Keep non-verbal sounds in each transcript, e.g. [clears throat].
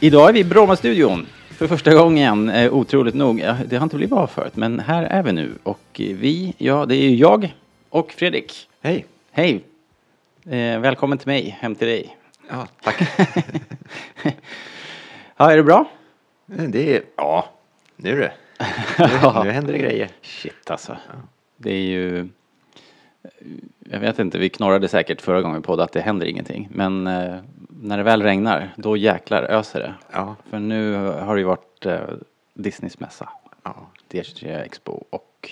Idag är vi i Bromma-studion för första gången, eh, otroligt nog. Ja, Det har inte blivit av förut, men här är vi nu. Och eh, vi, ja, det är ju jag och Fredrik. Hej! Hej! Eh, välkommen till mig, hem till dig. Ja, tack. [laughs] Ja, är det bra? Det är, ja, nu är det. Nu, [laughs] nu händer det grejer. Shit alltså. Det är ju... Jag vet inte, vi knorrade säkert förra gången på att det händer ingenting. Men eh, när det väl regnar, då jäklar öser det. Ja, För nu har det ju varit eh, Disneys mässa, ja. D23 Expo och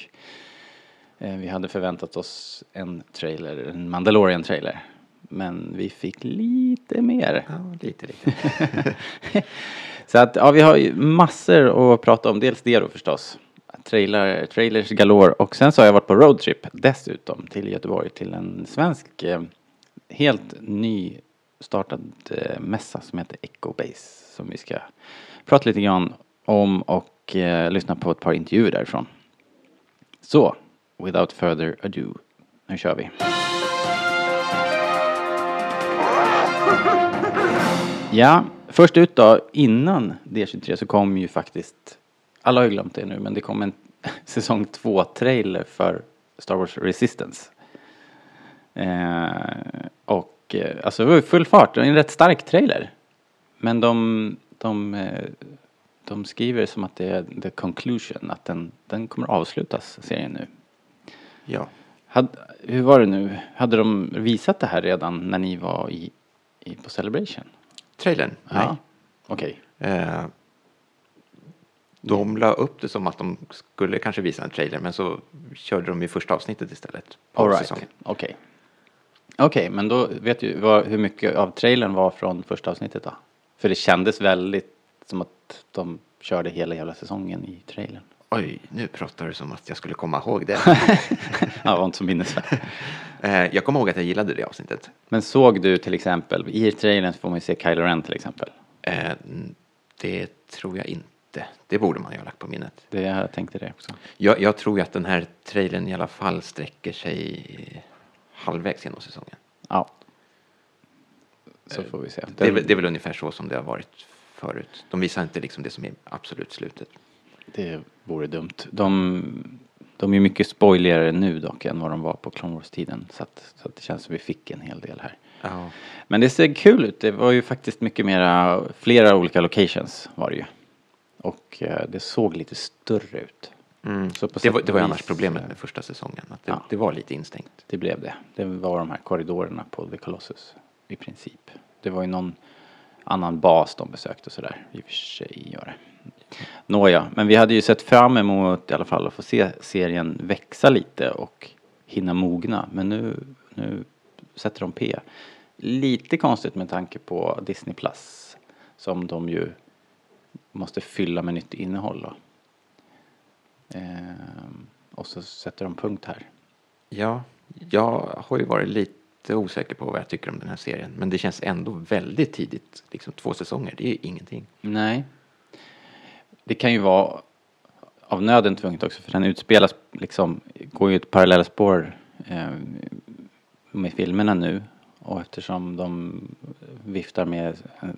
eh, vi hade förväntat oss en trailer, en Mandalorian-trailer. Men vi fick lite mer. ja lite, lite. [laughs] Så att, ja, vi har ju massor att prata om. Dels det då förstås. Trailer, trailers galore. Och sen så har jag varit på roadtrip dessutom till Göteborg till en svensk eh, helt ny startad eh, mässa som heter Ecobase. Som vi ska prata lite grann om och eh, lyssna på ett par intervjuer därifrån. Så, without further ado, nu kör vi. Ja, först ut då, innan D23 så kom ju faktiskt, alla har ju glömt det nu, men det kom en [laughs] säsong 2-trailer för Star Wars Resistance. Eh, och eh, alltså det var ju full fart, det var en rätt stark trailer. Men de, de, eh, de skriver som att det är the conclusion, att den, den kommer avslutas, serien nu. Ja. Had, hur var det nu, hade de visat det här redan när ni var i, i på Celebration? Trailern? Nej. Ja. Okej. Eh, de la upp det som att de skulle kanske visa en trailer, men så körde de ju första avsnittet istället. På All right. säsongen. Okej. Okej, men då vet du vad, hur mycket av trailern var från första avsnittet då? För det kändes väldigt som att de körde hela jävla säsongen i trailern. Oj, nu pratar du som att jag skulle komma ihåg det. [laughs] Ja, det var inte så minnesvärt. [laughs] eh, jag kommer ihåg att jag gillade det avsnittet. Men såg du till exempel, i trailern får man ju se Kylo Ren till exempel. Eh, det tror jag inte. Det borde man ju ha lagt på minnet. Det jag tänkte det också. Jag, jag tror ju att den här trailern i alla fall sträcker sig halvvägs genom säsongen. Ja. Så får vi se. Det är, väl- det är väl ungefär så som det har varit förut. De visar inte liksom det som är absolut slutet. Det vore dumt. De, de är mycket spoiligare nu dock än vad de var på Clone Wars-tiden. Så, att, så att det känns som vi fick en hel del här. Ja. Men det ser kul ut. Det var ju faktiskt mycket mera, flera olika locations var det ju. Och eh, det såg lite större ut. Mm. Det, var, det var annars problemet eh, med första säsongen. Att det, ja. det var lite instängt. Det blev det. Det var de här korridorerna på The Colossus i princip. Det var ju någon annan bas de besökte och sådär. I och för sig gör det. Nåja, men vi hade ju sett fram emot i alla fall att få se serien växa lite och hinna mogna. Men nu, nu sätter de P. Lite konstigt med tanke på Disney Plus. Som de ju måste fylla med nytt innehåll då. Ehm, och så sätter de punkt här. Ja, jag har ju varit lite osäker på vad jag tycker om den här serien. Men det känns ändå väldigt tidigt. Liksom två säsonger, det är ju ingenting. Nej. Det kan ju vara av nöden tvunget också för den utspelas liksom, går ju ett parallellspår eh, med filmerna nu och eftersom de viftar med eh,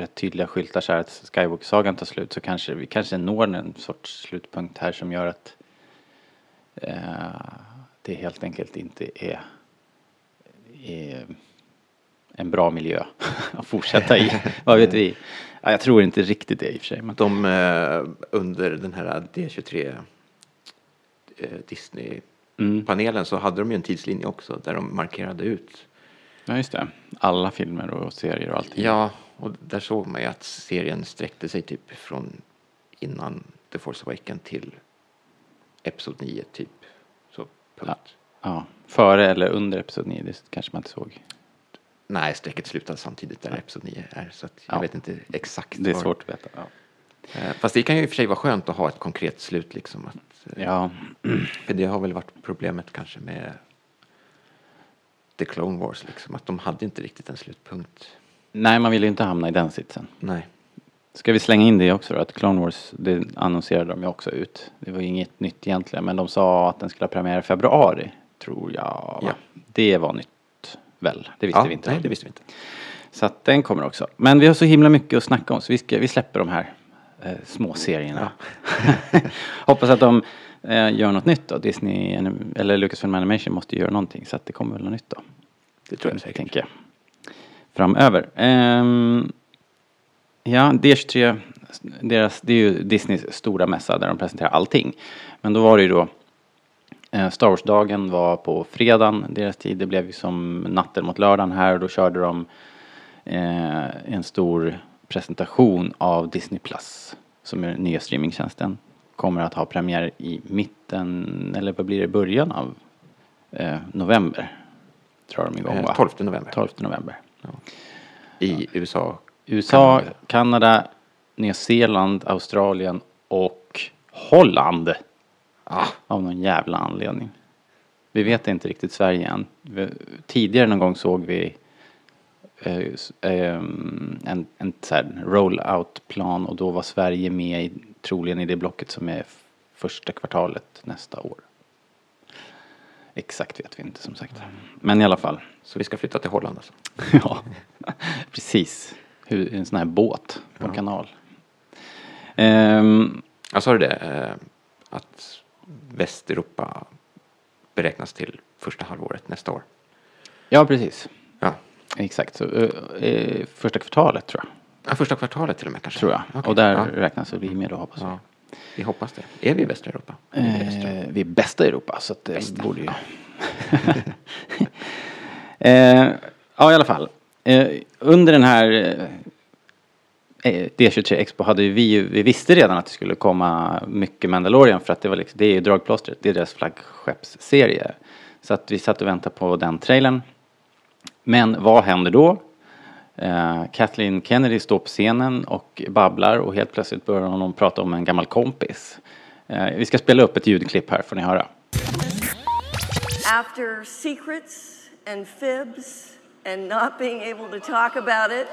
rätt tydliga skyltar så här att Skywalker-sagan tar slut så kanske vi kanske når en sorts slutpunkt här som gör att eh, det helt enkelt inte är, är en bra miljö [laughs] att fortsätta i. Vad vet vi? Ja, jag tror inte riktigt det i och för sig. Men... De eh, under den här D23 eh, Disney-panelen Mm. så hade de ju en tidslinje också där de markerade ut. Ja, just det. Alla filmer och serier och allting. Ja, och där såg man ju att serien sträckte sig typ från innan The Force Awakens till Episod 9 typ. Så punkt. Ja. Före eller under Episod 9, det kanske man inte såg. Nej, strecket slutar samtidigt där Episod 9 är. Så jag Ja. vet inte exakt. Det är var- svårt att veta. Ja. Eh, Fast det kan ju i och för sig vara skönt att ha ett konkret slut liksom. Att, eh, ja. [clears throat] För det har väl varit problemet kanske med The Clone Wars liksom. Att de hade inte riktigt en slutpunkt. Nej, man vill ju inte hamna i den sitsen. Nej. Ska vi slänga in det också då? Att Clone Wars, det annonserade de ju också ut. Det var ju inget nytt egentligen, men de sa att den skulle ha premiär i februari, tror jag. Ja. Det var nytt, väl? Det visste ja, vi inte. Nej, det visste vi inte. Så att den kommer också. Men vi har så himla mycket att snacka om, så vi, ska, vi släpper de här eh, små serierna. [laughs] Hoppas att de eh, gör något nytt då. Disney, eller Lucasfilm Animation måste göra någonting, så att det kommer väl något nytt då. Det tror jag säkert. Tänker jag. Framöver. Ehm, ja, D23, deras, det är ju Disneys stora mässa där de presenterar allting. Men då var det ju då eh, Star Wars-dagen var på fredagen, deras tid. Det blev ju som natten mot lördagen här och då körde de eh, en stor presentation av Disney Plus som är den nya streamingtjänsten. Kommer att ha premiär i mitten, eller vad blir det, början av eh, november. Drar de igång Eh, va? 12 november. 12 november. I USA. USA, Kanada. Kanada, Nya Zeeland, Australien och Holland. Ah, Av någon jävla anledning. Vi vet inte riktigt Sverige än. Tidigare någon gång såg vi eh, ehm, en, en roll-out-plan och då var Sverige med i, troligen i det blocket som är första kvartalet nästa år. Exakt vet vi inte som sagt. Men i alla fall. så vi ska flytta till Holland alltså. [laughs] ja, [laughs] precis. Hur, en sån här båt på en kanal. Ehm, Ja, sa du det? Eh, att Västeuropa beräknas till första halvåret nästa år. ja, precis. Ja. Exakt. Så, eh, eh, första kvartalet tror jag. ja första kvartalet till och med kanske. Tror jag. Okej. Och där ja. räknas vi med då hoppas jag. Vi hoppas det. Är vi i Västeuropa? Är vi Västeuropa? Eh, vi är bästa i Europa så att det Bästa, borde ju... [laughs] eh, ja i alla fall. Eh, under den här eh, D23 Expo hade vi ju, vi visste redan att det skulle komma mycket Mandalorian för att det var liksom, det är ju dragplåstret, det är deras flaggskeppsserie. Så att vi satt och väntade på den trailern. Men vad händer då? Eh, Kathleen Kennedy står på scenen och babblar och helt plötsligt börjar hon prata om en gammal kompis. Eh, vi ska spela upp ett ljudklipp här får ni höra. After secrets and fibs and not being able to talk about it,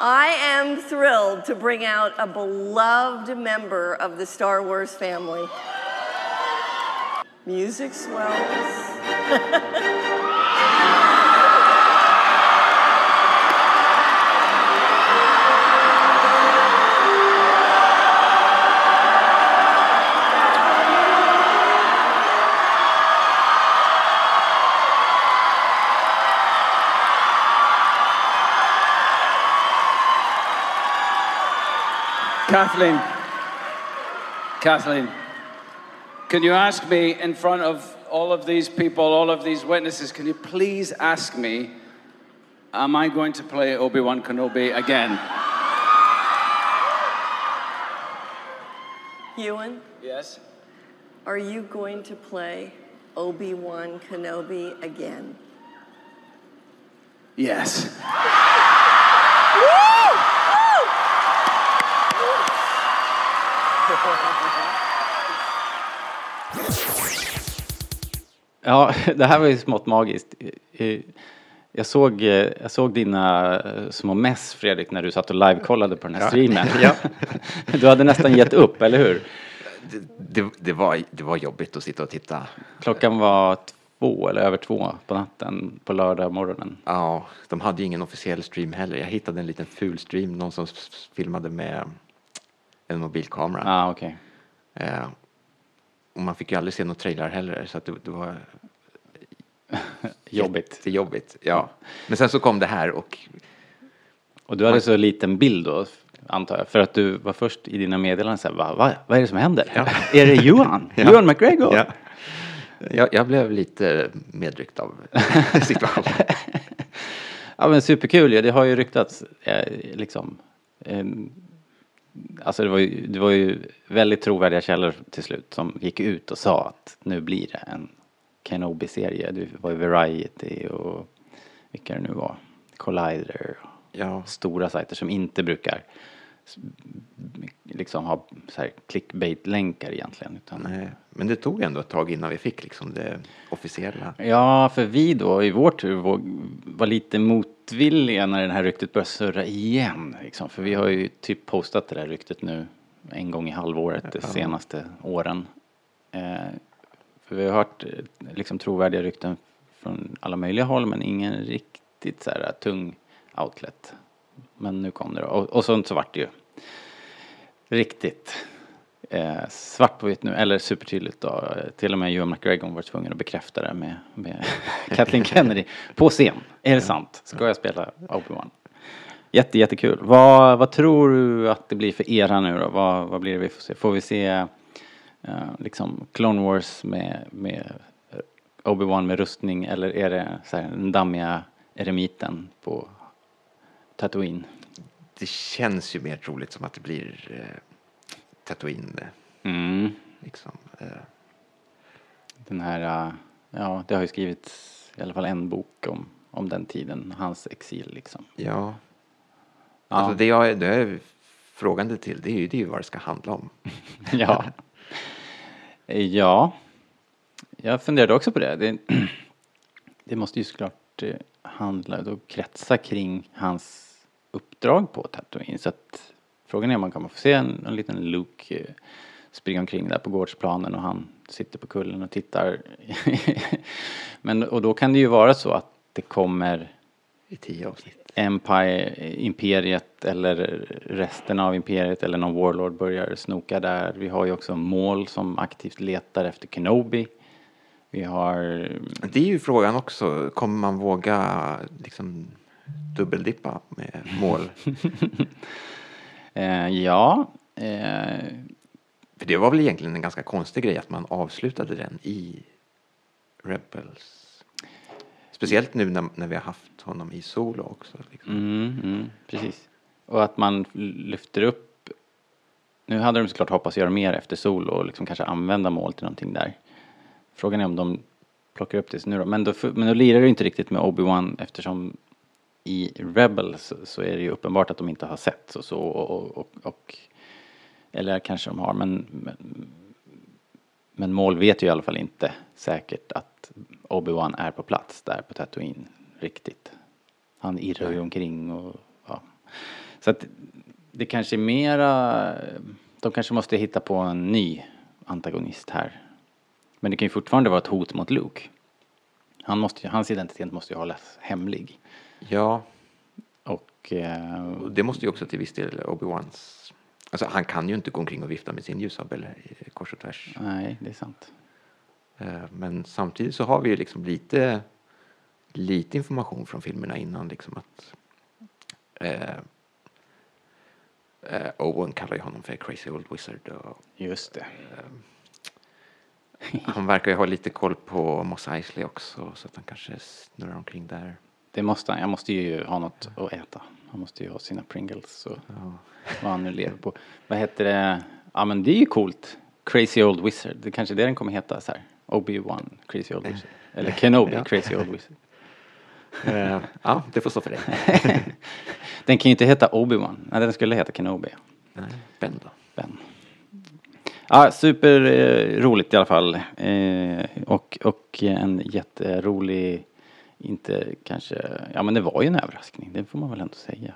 I am thrilled to bring out a beloved member of the Star Wars family. Music swells. [laughs] Kathleen. Kathleen, can you ask me in front of all of these people, all of these witnesses, can you please ask me, am I going to play Obi Wan Kenobi again? Ewan, Yes? are you going to play Obi Wan Kenobi again? Yes. Ja, det här var ju smått magiskt. Jag såg, eh, jag såg dina eh, små mess Fredrik när du satt och live-kollade på den här streamen. Ja. [laughs] Du hade nästan gett upp, eller hur? Det, det, det, var, det var jobbigt att sitta och titta. Klockan var två eller över två på natten på lördag morgonen. Ja, de hade ju ingen officiell stream heller. Jag hittade en liten ful stream, någon som filmade med en mobilkamera. Ja, ah, okej. Eh, och man fick ju aldrig se några trailrar heller, så att det, det var [laughs] Jobbigt. jättejobbigt. Ja. Men sen så kom det här och Och du hade så liten bild då, antar jag, för att du var först i dina meddelanden så här, va, va, vad är det som händer? Ja. [laughs] Är det Johan? [laughs] Ja. Johan McGregor? ja, jag, jag blev lite medryckt av situationen. Ja men superkul ju, det har ju ryktats eh, liksom. Eh, alltså det var, ju, det var ju väldigt trovärdiga källor till slut som gick ut och sa att nu blir det en Kenobi-serie. Det var ju Variety och vilka det nu var. Collider. Ja, Stora sajter som inte brukar liksom ha så här clickbait-länkar egentligen. Utan, nej. Men det tog ändå ett tag innan vi fick liksom det officiella. Ja, för vi då i vår tur var lite motvilliga när det här ryktet började surra igen. Liksom. För vi har ju typ postat det där ryktet nu en gång i halvåret de senaste åren. Eh, för vi har hört eh, liksom trovärdiga rykten från alla möjliga håll men ingen riktigt så här tung outlet. Men nu kom det då. Och, och så, så vart det ju riktigt eh, svart på vitt nu, eller supertydligt då. Till och med Ewan McGregor var tvungen att bekräfta det med, med [laughs] Kathleen Kennedy på scen. Är det sant? Ska jag spela Obi-Wan? Jätte, jättekul. Vad, vad tror du att det blir för era nu då? Vad, vad blir det vi får se? Får vi se eh, liksom Clone Wars med, med Obi-Wan med rustning eller är det så här, den dammiga eremiten på Tatooine? Det känns ju mer troligt som att det blir eh, Tatooine. eh, Mm. Liksom. Eh, Den här, äh, ja det har ju skrivits i alla fall en bok om, om den tiden, hans exil liksom. ja. Ja. Alltså det jag, det jag är frågande till det är ju, det är ju vad det ska handla om. [laughs] ja. ja. Jag funderade också på det. Det, [clears throat] det måste ju såklart eh, handla och kretsa kring hans uppdrag på Tatooine. Så att frågan är om man kommer få se en, en liten Luke eh, springa omkring där på gårdsplanen och han sitter på kullen och tittar. [laughs] Men, och då kan det ju vara så att det kommer I tio avsnitt. Empire, Imperiet eller resten av Imperiet eller någon Warlord börjar snoka där. Vi har ju också mål som aktivt letar efter Kenobi. Vi har, Det är ju frågan också. Kommer man våga liksom dubbeldippa med mål? [laughs] eh, ja, eh, För det var väl egentligen en ganska konstig grej att man avslutade den i Rebels. Speciellt nu när, när vi har haft honom i solo också. Liksom. mm, mm, precis. Och att man lyfter upp, nu hade de såklart hoppats göra mer efter Solo och liksom kanske använda mål till någonting där. Frågan är om de plockar upp det nu då. Men då, men då lirar det ju inte riktigt med Obi-Wan eftersom i Rebels så är det ju uppenbart att de inte har sett så, så och, och, och eller kanske de har men, men men Mål vet ju i alla fall inte säkert att Obi-Wan är på plats där på Tatooine riktigt. Han irrar ju omkring och ja. Så att det kanske är mera, de kanske måste hitta på en ny antagonist här. Men det kan ju fortfarande vara ett hot mot Luke. Han måste, hans identitet måste ju hållas hemlig. Ja, Och eh, det måste ju också till viss del Obi-Wans... Alltså han kan ju inte gå omkring och vifta med sin ljussabel eh, kors och tvärs. nej, det är sant. Eh, Men samtidigt så har vi ju liksom lite, lite information från filmerna innan liksom att eh, eh, Owen kallar ju honom för Crazy Old Wizard och Just det. [laughs] han verkar ju ha lite koll på Moss Eisley också så att han kanske snurrar omkring där. Det måste han. Jag måste ju ha något att äta. Han måste ju ha sina Pringles och vad han nu lever på. Vad heter det? Ja men det är ju coolt. Crazy Old Wizard. Det är kanske det den kommer heta så här. Obi-Wan Crazy Old Wizard. Eller Kenobi Ja. Crazy Old Wizard. Eh, ja, det får stå för dig. [laughs] Den kan ju inte heta Obi-Wan. Nej, den skulle heta Kenobi. Nej, Ben då? Ben. Ja, superroligt eh, roligt i alla fall. Eh, och, och en jätterolig, inte kanske, ja men det var ju en överraskning, det får man väl ändå säga.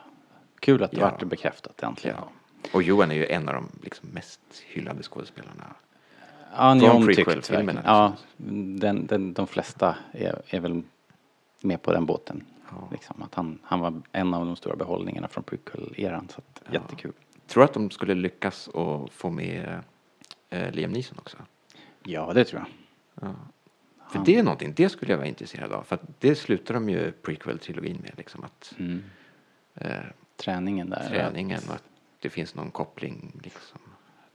Kul att det Ja. vart bekräftat äntligen. Ja. Och Johan är ju en av de liksom mest hyllade skådespelarna. Ja, ni Från har omtyckt verkligen. Ja, den, den, de flesta är, är väl med på den båten. Ja. Liksom, att han, han var en av de stora behållningarna från prequel-eran, så att, jättekul. Tror att de skulle lyckas att få med eh, Liam Neeson också? Ja, det tror jag. Ja. För det är någonting, det skulle jag vara intresserad av. För att det slutar de ju prequel-trilogin med. Liksom att Mm. eh, Träningen där. träningen och att det finns någon koppling. Liksom,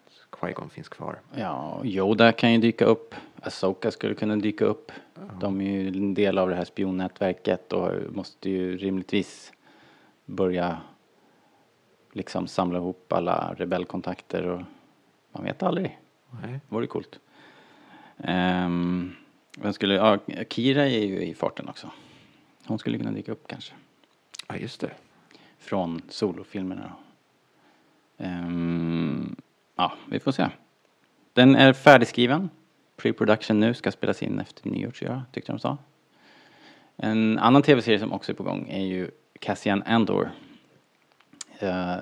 att Qui-Gon finns kvar. Ja, Yoda kan ju dyka upp. Asoka skulle kunna dyka upp. De är ju en del av det här spionnätverket och måste ju rimligtvis börja liksom samla ihop alla rebellkontakter och man vet aldrig. Nej. Det vore coolt. Um, vem skulle, ja, Kira är ju i farten också. Hon skulle kunna dyka upp kanske. Ja, just det. från solofilmerna. då. Ehm, ja, vi får se. Den är färdigskriven. Pre-production nu, ska spelas in efter nyår tror jag, tyckte de sa. En annan tv-serie som också är på gång är ju Cassian Andor. Eh,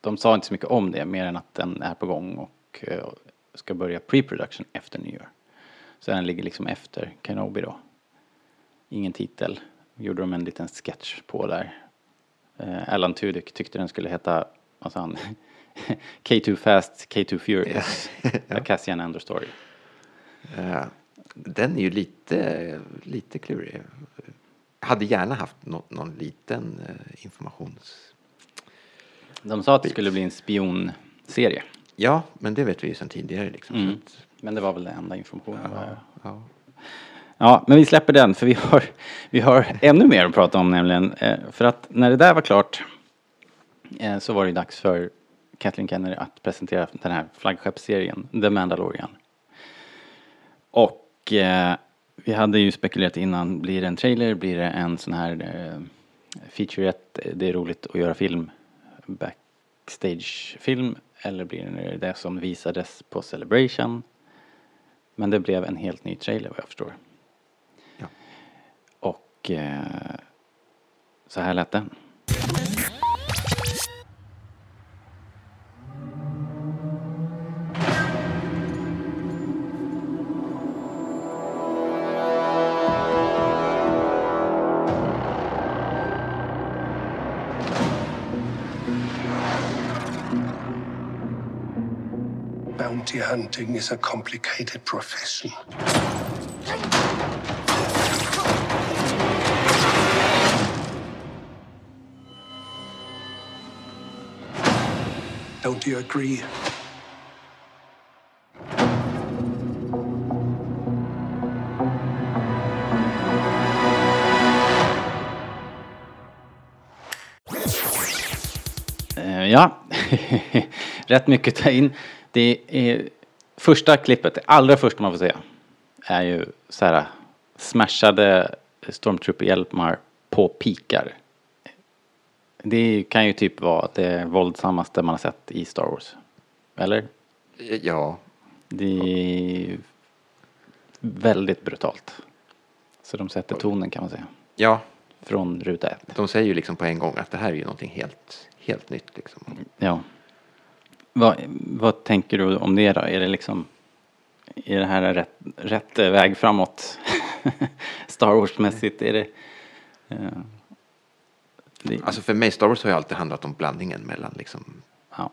de sa inte så mycket om det, mer än att den är på gång och eh, ska börja pre-production efter nyår. Så den ligger liksom efter Kenobi då. Ingen titel. Gjorde de en liten sketch på där. Eh, Alan Tudyk tyckte den skulle heta, vad sa han? [laughs] K2 Fast, K2 Furious. [laughs] A Cassian Andor Story. Eh, Den är ju lite, lite klurig. Jag hade gärna haft nå- någon liten eh, informations... De sa att det skulle bli en spionserie. Ja, men det vet vi ju sedan tidigare liksom. Mm. Att, Men det var väl den enda informationen. ja, ja. Ja, men vi släpper den för vi har, vi har ännu mer att prata om nämligen. Eh, För att när det där var klart eh, så var det dags för Kathleen Kennedy att presentera den här flaggskeppsserien The Mandalorian. Och eh, vi hade ju spekulerat innan, blir det en trailer, blir det en sån här eh, featurette, det är roligt att göra film, backstage-film, eller blir det det som visades på Celebration? Men det blev en helt ny trailer vad jag förstår. Ja. Och eh, så här lät den. Hunting is a complicated profession. Don't you agree? Eh, ja, [laughs] rätt mycket att ta in. Det är första klippet, det allra första man får se, är ju så här smashade stormtrooper-hjälmar på pikar. Det kan ju typ vara det våldsammaste man har sett i Star Wars. Eller? ja, Det är väldigt brutalt. Så de sätter tonen kan man säga. ja, Från ruta ett. de säger ju liksom på en gång att det här är ju någonting helt, helt nytt liksom. Ja. Vad, vad tänker du om det då? Är det liksom, är det här rätt, rätt väg framåt? [laughs] Star Wars-mässigt, är det, eh, det Alltså för mig, Star Wars har ju alltid handlat om blandningen mellan liksom ja.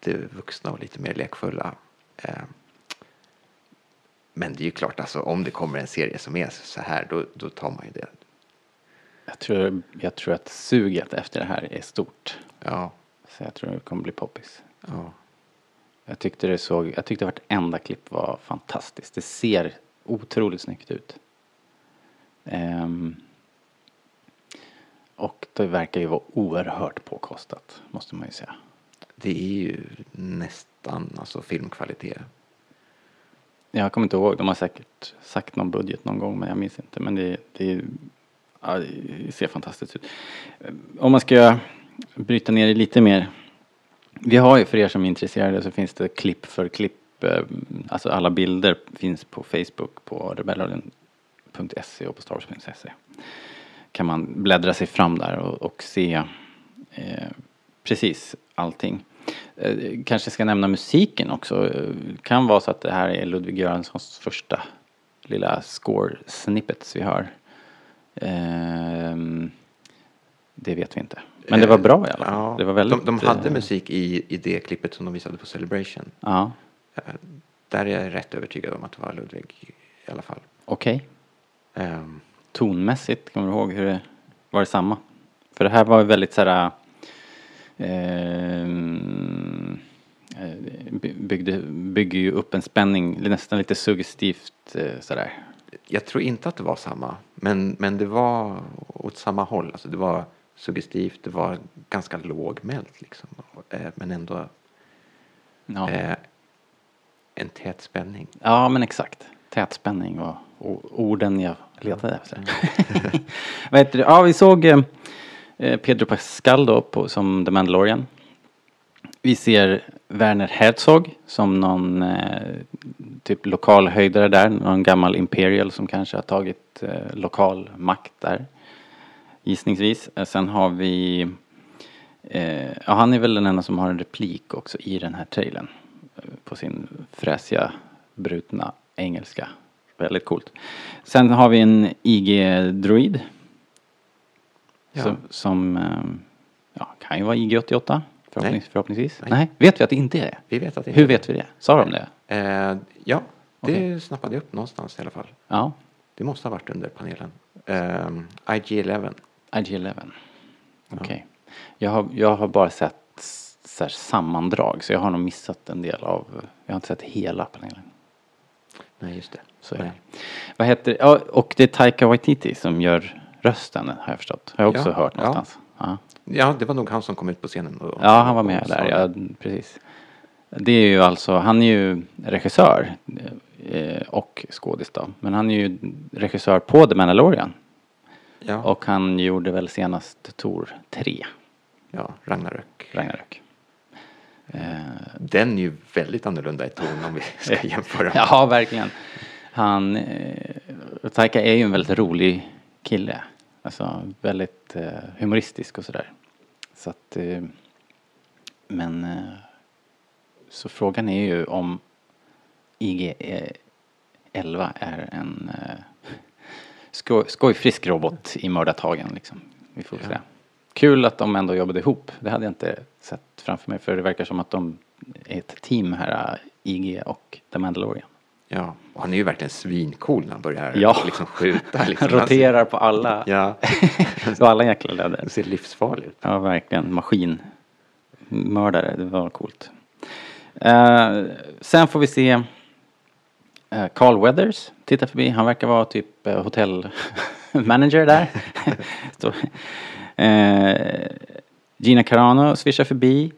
det vuxna och lite mer lekfulla. Eh, Men det är ju klart, alltså om det kommer en serie som är så här, då, då tar man ju det. jag, tror, jag tror att suget efter det här är stort. Ja, Så jag tror det kommer bli poppis. Ja. Jag tyckte det såg, jag tyckte vartenda klipp var fantastiskt. Det ser otroligt snyggt ut. Ehm, och det verkar ju vara oerhört påkostat, måste man ju säga. Det är ju nästan alltså filmkvalitet. Jag kommer inte ihåg, de har säkert sagt någon budget någon gång men jag minns inte. Men det, det, ja, det ser fantastiskt ut. Om man ska bryta ner det lite mer. Vi har ju för er som är intresserade så finns det klipp för klipp. eh, Alltså alla bilder finns på Facebook på rebellradion.se och på starwars.se. Kan man bläddra sig fram där och, och se eh, precis allting. Eh, kanske ska nämna musiken också. Eh, kan vara så att det här är Ludvig Göranssons första lilla score snippets vi hör. Ehm, det vet vi inte. Men det var bra i alla fall. Ja, det var väldigt, de, de hade eh, musik i, i det klippet som de visade på Celebration. Ja, Eh, Där är jag rätt övertygad om att det var Ludvig i alla fall. okej. Ehm, Tonmässigt, kommer du ihåg hur det var det samma? För det här var ju väldigt sådär ehm, eh, by- byggde, bygger ju upp en spänning, nästan lite suggestivt eh, sådär. Jag tror inte att det var samma, men, men det var åt samma håll. Alltså det var suggestivt, det var ganska lågmält liksom. Eh, Men ändå Ja. eh, en tät spänning. Ja, men exakt. Tätspänning och, och orden jag letade efter. [laughs] Vad heter det? Ja, vi såg eh, eh, Pedro Pascal då på, som The Mandalorian. Vi ser Werner Herzog som någon eh, typ lokal höjdare där, någon gammal Imperial som kanske har tagit eh, lokal makt där. Gissningsvis. Eh, Sen har vi, eh, ja han är väl den enda som har en replik också i den här trailern. Eh, På sin fräsiga, brutna engelska. Väldigt coolt. Sen har vi en IG-droid. Ja. Som, som eh, ja, kan ju vara IG-88. Förhoppnings, Nej. förhoppningsvis. Nej. Nej. vet vi att det inte är det? Vi vet att det Hur vet vi det? Sa de det? Eh, ja, det Okej. snappade jag upp någonstans i alla fall. Ja, Det måste ha varit under panelen. Eh, IG-11. IG-11. Okej. Jag, har, jag har bara sett så sammandrag så jag har nog missat en del av, jag har inte sett hela panelen. Nej, just det. Så är det. Vad heter ja, och det är Taika Waititi som gör rösten har jag förstått. Har jag också Ja, hört någonstans. Ja. Ja, det var nog han som kom ut på scenen. Och, Ja, han var med där, ja, precis. Det är ju alltså, han är ju regissör eh, och skådis då. Men han är ju regissör på The Mandalorian. Ja, Och han gjorde väl senast Tor 3, ja, Ragnarök. Ragnarök. Eh, Den är ju väldigt annorlunda i ton om vi [laughs] ska jämföra. ja, verkligen. Han, eh, Taika är ju en väldigt rolig kille. Alltså väldigt eh, humoristisk och sådär. Så att, men så frågan är ju om IG eh, 11 är en skoj, skojfrisk robot i mördartagen liksom. Vi får Ja. se. Kul att de ändå jobbade ihop. Det hade jag inte sett framför mig för det verkar som att de är ett team här, IG och The Mandalorian. Ja, och han är ju verkligen svincool när han börjar Ja. [laughs] liksom skjuta. Liksom. [laughs] Roterar på alla. Ja, [laughs] Så alla jäkla läder. han ser livsfarlig ut. Ja, verkligen. Maskinmördare, det var coolt. Eh, sen får vi se eh, Carl Weathers titta förbi. Han verkar vara typ uh, hotellmanager [laughs] där. [laughs] Eh, Gina Carano svischar förbi.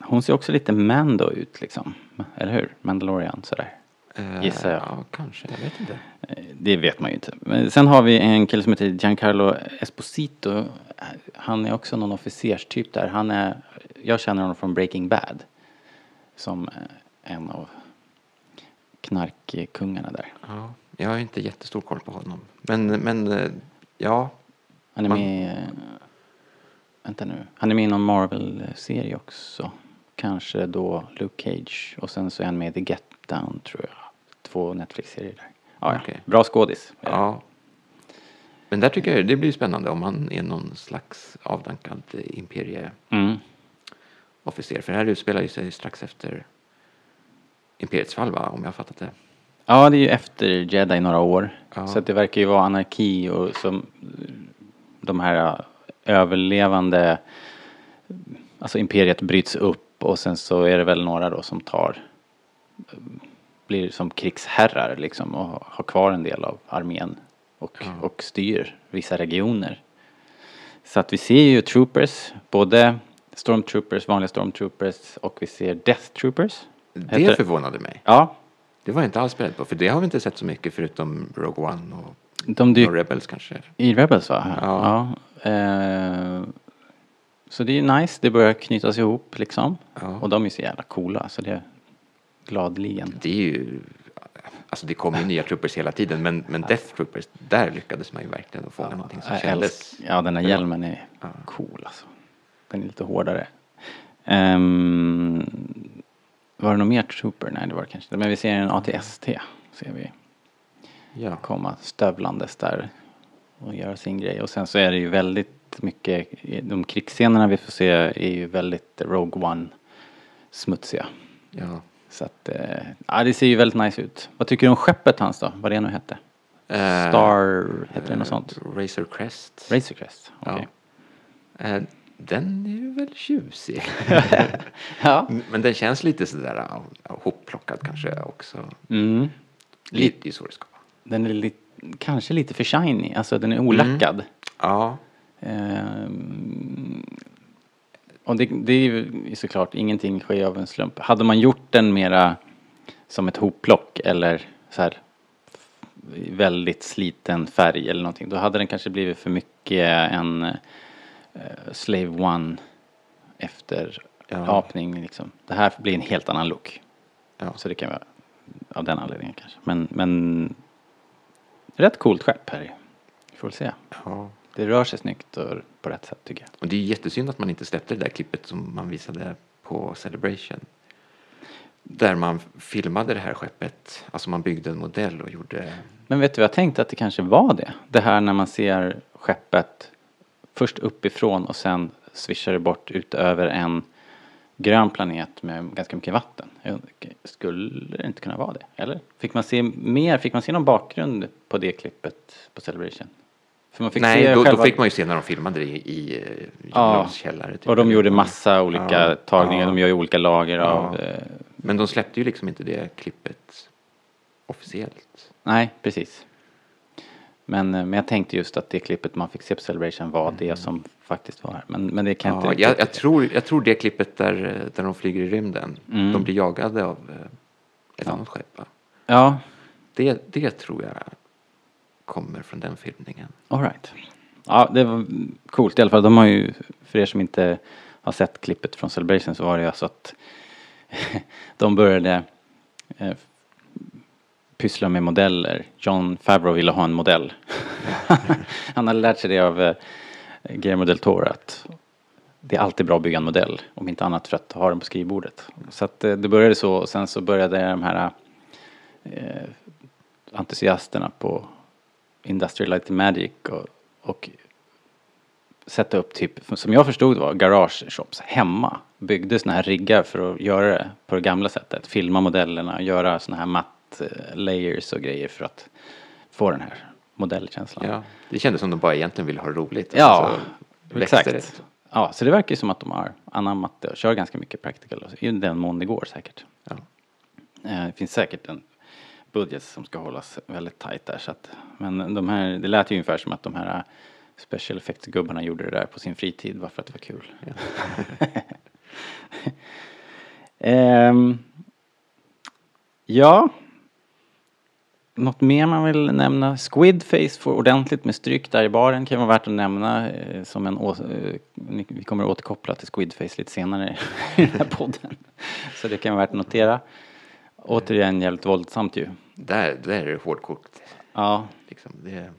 Hon ser också lite Mando ut liksom. Eller hur? Mandalorian sådär. Eh, Gissar jag. Ja, kanske. Jag vet inte. Eh, Det vet man ju inte. Men sen har vi en kille som heter Giancarlo Esposito. Han är också någon officerstyp där. Han är, jag känner honom från Breaking Bad. Som eh, en av knarkkungarna där. Ja, jag har inte jättestor koll på honom. Men, men eh, ja, Han är Man- med, eh, vänta nu, han är med i någon Marvel-serie också. Kanske då Luke Cage och sen så är han med i The Get Down tror jag. Två Netflix-serier där. Ja. Okej. Bra skådis. ja. Men där tycker jag det blir spännande om han är någon slags avdankad imperieofficer. Mm. För det här utspelar ju sig strax efter imperiets fall, va? Om jag fattat det. Ja, det är ju efter Jedi några år. Ja. Så att det verkar ju vara anarki och som de här överlevande, alltså imperiet bryts upp och sen så är det väl några då som tar, blir som krigsherrar liksom och har kvar en del av armén och, Ja. och styr vissa regioner. Så att vi ser ju troopers, både stormtroopers, vanliga stormtroopers och vi ser death troopers. Det Heter- förvånade mig. Ja, Det var jag inte alls beredd på, för det har vi inte sett så mycket förutom Rogue One och, de dyker och Rebels kanske. I Rebels va? Ja. ja. Eh, så det är nice, det börjar knytas ihop liksom. Ja. Och de är så jävla coola så det är gladeligen. Det är ju, alltså det kommer ju nya troopers hela tiden, men, men Death Troopers, där lyckades man ju verkligen att fånga någonting som kändes. ja den här hjälmen är Ja. cool alltså. Den är lite hårdare. Ehm, var det något mer trooper? Nej det var det kanske inte. Men vi ser en ATST. Ser vi Ja. komma stövlandes där och göra sin grej. Och sen så är det ju väldigt mycket, de krigsscenerna vi får se är ju väldigt Rogue One smutsiga. ja. Så att, eh, ja det ser ju väldigt nice ut. Vad tycker du om skeppet hans då? Vad det nu hette? Eh, Star, heter det något sånt? Razor Crest. Razor Crest? Ja. Okej. Den är ju väl tjusig. [laughs] Ja. Men den känns lite sådär hopplockad kanske också. Mm. Lite det är så det ska vara. Den är lite, kanske lite för shiny, alltså den är olackad. Ja, Ehm, och det, det är ju såklart, ingenting sker av en slump. Hade man gjort den mera som ett hopplock eller så här väldigt sliten färg eller någonting, då hade den kanske blivit för mycket en Slave One efter Ja. apning liksom. Det här blir en helt annan look. Ja. Så det kan vara av den anledningen kanske. Men, men rätt coolt skepp här. Vi får väl se. Ja. Det rör sig snyggt och på rätt sätt tycker jag. Och det är jättesynd att man inte släppte det där klippet som man visade på Celebration. Där man filmade det här skeppet, alltså man byggde en modell och gjorde... Men vet du, jag tänkte att det kanske var det. Det här när man ser skeppet först uppifrån och sen svischar det bort ut över en grön planet med ganska mycket vatten. Skulle det inte kunna vara det? Eller? Fick man se mer? Fick man se någon bakgrund på det klippet på Celebration? För man fick Nej, se då, själva... då fick man ju se när de filmade det i, i Ja, källare. typ. Och de gjorde massa olika Ja, tagningar. ja. De gör ju olika lager Ja. av... Eh, Men de släppte ju liksom inte det klippet officiellt. nej, precis. Men, eh, men jag tänkte just att det klippet man fick se på Celebration var det som faktiskt var här. Men, men det kan Mm. Ja, inte jag, jag, tror, jag tror det klippet där, eh, där de flyger i rymden, Mm. de blir jagade av eh, ett Ja. annat skepp. Ja, Det, det tror jag kommer från den filmningen. alright. Ja, det var coolt i alla fall. De har ju, för er som inte har sett klippet från Celebration så var det ju alltså att [laughs] de började eh, pyssla med modeller. John Favreau ville ha en modell. [laughs] Han hade lärt sig det av eh, Guillermo del Toro att det är alltid bra att bygga en modell, om inte annat för att ha den på skrivbordet. Så att eh, det började så och sen så började de här eh, entusiasterna på Industrial Light and Magic och, och sätta upp typ, som jag förstod var, garage shops hemma. Byggde såna här riggar för att göra det på det gamla sättet. Filma modellerna, göra såna här matt eh, layers och grejer för att få den här modellkänslan. Ja, det kändes som de bara egentligen ville ha roligt. Ja, och så växte exakt. det. Ja, så det verkar ju som att de har anammat det och kör ganska mycket practical i den mån det går säkert. Ja. Eh, Det finns säkert en budget som ska hållas väldigt tight där så att, men de här, det lät ju ungefär som att de här eh, special effects-gubbarna gjorde det där på sin fritid bara för att det var kul. [laughs] Ehm, ja, något mer man vill nämna? Squidface får ordentligt med stryk där i baren kan vara värt att nämna eh, som en å- eh, vi kommer att återkoppla till Squidface lite senare [laughs] i den här podden. Så det kan vara värt att notera. Återigen jävligt våldsamt ju. Där, där är det hårdkokt. Ja, Liksom. Det,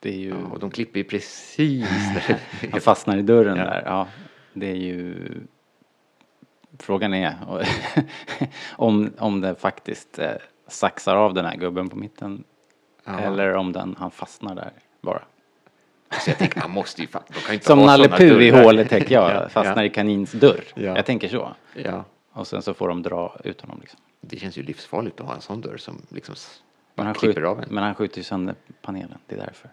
det är ju... ja, och de klipper ju precis där. [laughs] Han fastnar i dörren Ja. där. Ja, det är ju... Frågan är [laughs] om, om det faktiskt eh, saxar av den här gubben på mitten. Ja. Eller om den, han fastnar där bara. Så jag tänker, man måste ju de kan inte Som Nalle Puh i hålet tänker jag, [laughs] Ja, fastnar ja. i kanins dörr. Ja. Jag tänker så. Ja, Och sen så får de dra ut honom liksom. det känns ju livsfarligt att ha en sån dörr som liksom Men han, klipper skjut, av en. men han skjuter ju sönder panelen, det är därför.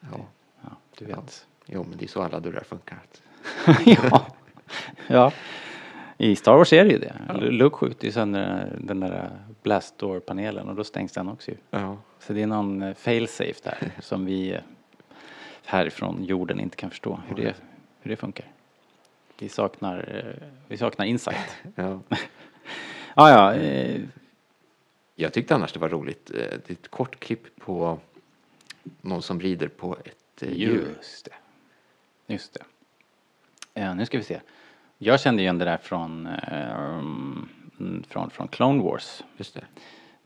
Ja. Ja, du vet. Jo, men det är så alla dörrar funkar. [laughs] ja. ja. I Star Wars är det ju det. Luke skjuter ju sönder den där blast door-panelen och då stängs den också ju. Ja. Så det är någon eh, fail-safe där [laughs] som vi eh, härifrån jorden inte kan förstå hur det, hur det funkar. Vi saknar, eh, vi saknar insight. [laughs] ja. [laughs] Ah, ja, eh, Jag tyckte annars det var roligt. eh, Det är ett kort klipp på någon som rider på ett eh, djur. just det. Just det. Ja, nu ska vi se. Jag kände igen det där från, mm, från, från Clone Wars. Just det.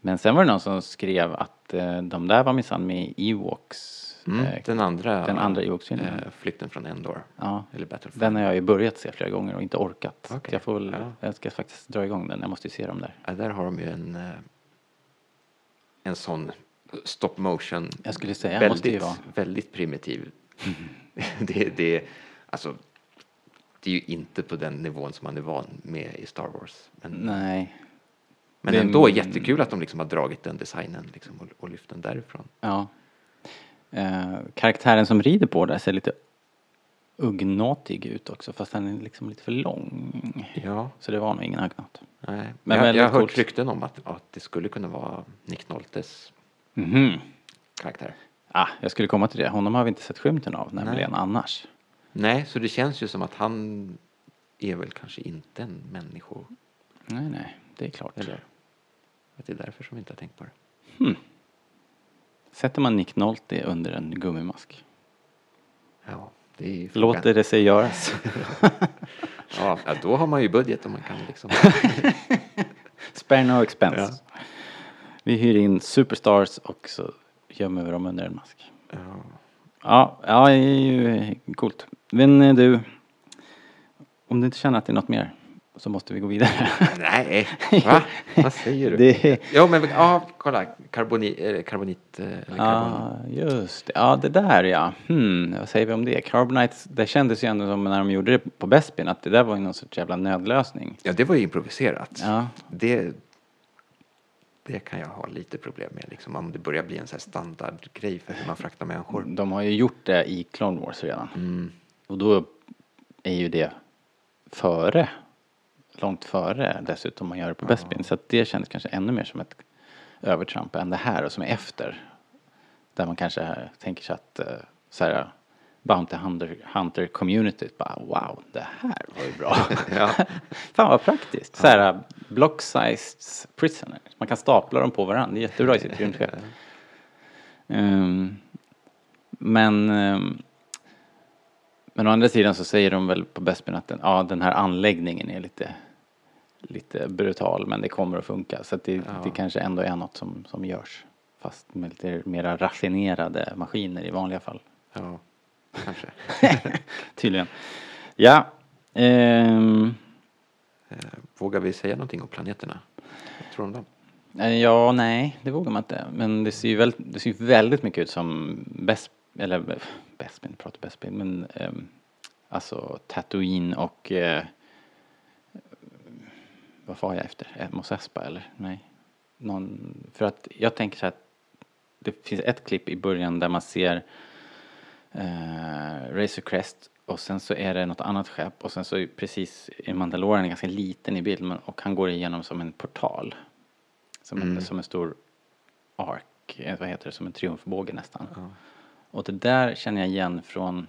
Men sen var det någon som skrev att eh, de där var minsann med i Ewoks. Mm, eh, den andra, den andra Ewoks-filmen. eh, flykten från Endor. ja. Eller. Den har jag ju börjat se flera gånger och inte orkat. Okej, Jag får väl, ja. jag ska faktiskt dra igång den. Jag måste ju se dem där. Ja, där har de ju en, eh, en sån stop motion. Jag skulle säga, jag måste ju väldigt, vara. väldigt primitiv. [laughs] det, det, alltså, det är ju inte på den nivån som man är van med i Star Wars. Men, Nej. men det- ändå jättekul att de liksom har dragit den designen liksom och, och lyft den därifrån. Ja. Eh, karaktären som rider på där ser lite uggnåtig ut också fast han är liksom lite för lång. Ja, Så det var nog ingen aggnat. nej. Men jag, har hört coolt. rykten om att, att det skulle kunna vara Nick Noltes Mhm. karaktär. Ah, jag skulle komma till det. Honom har vi inte sett skymten av nämligen annars. Nej, så det känns ju som att han är väl kanske inte en människa. Nej, nej, det är klart. Eller att det är därför som vi inte har tänkt på det. Sätter man Nick Nolte under en gummimask? Ja, Det är frågan. Låter det sig göras? [laughs] Ja, ja, då har man ju budget om man kan liksom. [laughs] Spare no expense. Vi hyr in superstars och så gömmer vi dem under en mask. Ja. Ja, ja det är ju coolt. Men eh, du, om du inte känner att det är något mer så måste vi gå vidare. [laughs] Nej, [laughs] va? Vad säger du? Det, Ja, men ja, kolla. Karboni, eh, karbonit. eh, Eller karbon. ja, just det. Ja, det där ja. Hmm, vad säger vi om det? Carbonite, det kändes ju ändå som när de gjorde det på Bespin att det där var ju någon sorts jävla nödlösning. Ja, det var ju improviserat. Ja. Det, det kan jag ha lite problem med, liksom, om det börjar bli en så här standardgrej för hur man fraktar människor. De har ju gjort det i Clone Wars redan. Mm. Och då är ju det före, långt före dessutom man gör det på Bespin. Så att det kändes kanske ännu mer som ett övertramp än det här och som är efter. Där man kanske tänker sig att eh, så här, Bounty Hunter, Hunter communityt bara wow, det här var ju bra. [laughs] Ja. [laughs] Fan vad praktiskt. Så här block-sized prisoners. Man kan stapla dem på varandra. Det är jättebra i sitt rymdskepp. [laughs] Ehm, men ehm, men å andra sidan så säger de väl på Bespin att den, ja, den här anläggningen är lite, lite brutal men det kommer att funka. Så att det, det kanske ändå är något som, som görs. Fast med lite mera raffinerade maskiner i vanliga fall. Ja, kanske. [laughs] [laughs] Tydligen. Ja. Eh, Eh, vågar vi säga någonting om planeterna? Vad tror du om dem? Eh, ja, nej, det vågar man inte. Men det ser ju väldigt, det ser väldigt mycket ut som Best, eller eh, Bespin, jag pratar Bespin, men um, alltså Tatooine och eh, vad var jag efter? Eh, Mos Espa eller? Nej. Någon, för att jag tänker så här att det finns ett klipp i början där man ser eh, Razor Crest och sen så är det något annat skepp och sen så är precis är Mandalorian ganska liten i bild men, och han går igenom som en portal. Som, en, som en stor ark, eh, vad heter det, som en triumfbåge nästan. Och det där känner jag igen från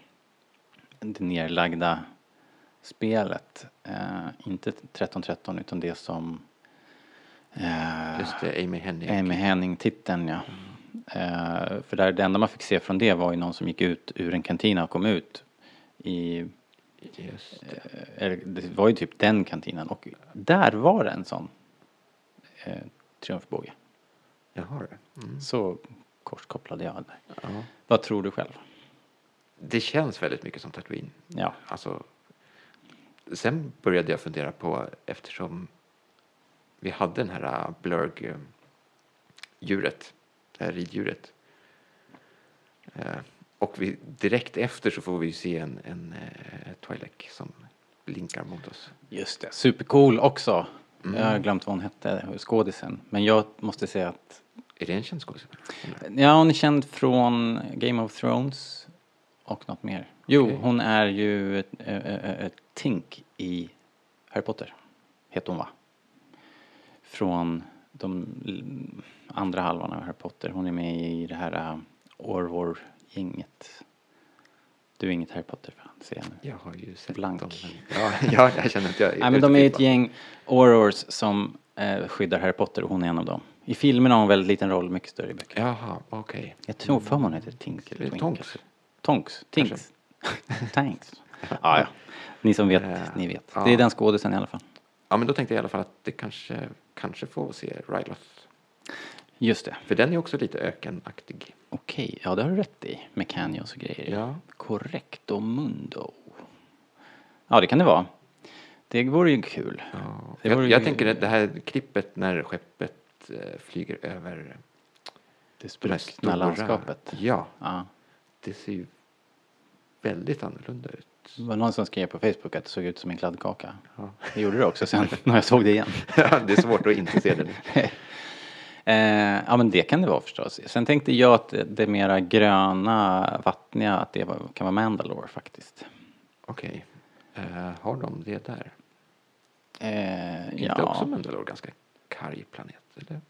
det nerlagda spelet. Eh, inte 1313 utan det som eh, Just det, Amy Hennig. Amy Henning-titeln ja. Eh, för där, det enda man fick se från det var ju någon som gick ut ur en kantina och kom ut i, Just det. eh, eller det var ju typ den kantinen och där var det en sån eh, triumfbåge. Jaha, det. Mm. Så korskopplade jag där. Ja. Vad tror du själv? det känns väldigt mycket som Tatooine. Ja. Alltså, sen började jag fundera på, eftersom vi hade den här äh, blurg-djuret, det här riddjuret. Eh, och vi, direkt efter så får vi se en, en eh, Twi'lek som blinkar mot oss. Just det, supercool också. Mm. Jag har glömt vad hon hette, skådisen. Men jag måste säga att Är det en känd skådespelare? Ja, hon är känd från Game of Thrones och något mer. Jo, Okej. hon är ju ett, ett, ett Tink i Harry Potter. Heter hon va? Från de andra halvan av Harry Potter. Hon är med i det här uh, Orvor-gänget. Du är inget Harry Potter-fan, ser jag nu. Jag har ju sett Blank. dem. Ja, ja, jag känner att jag Nej, men de är ett gäng Aurors som eh, skyddar Harry Potter och hon är en av dem. I filmerna har hon väldigt liten roll, mycket större i böckerna. Jaha, okej. Jag tror för hon heter Tink eller Eller Twink. Tonks. Tonks. Tinks. Tanks. Ja, [laughs] ja. Ni som vet, Eh, ni vet. Det är den skådisen i alla fall. Ja, men då tänkte jag i alla fall att det kanske, kanske får se Ryloth. Just det. För den är också lite ökenaktig. Okej, ja det har du rätt i. Med canyons och grejer. Ja. Correcto mundo. Ja, det kan det vara. Det vore ju kul. Ja. Jag, ju- tänker att det här klippet när skeppet eh, flyger över Det spruckna stora landskapet. Ja, Ja. det ser ju väldigt annorlunda ut. Det var någon som skrev på Facebook att det såg ut som en kladdkaka. Ja. Det gjorde det också sen [laughs] när jag såg det igen. [laughs] Ja, det är svårt att inte se det. [laughs] Eh, ja men det kan det vara förstås. Sen tänkte jag att det, det mera gröna, vattniga, att det kan vara Mandalore faktiskt. Okej, eh, har de det där? Eh, Inte ja. också Mandalore ganska karg planet? Eller?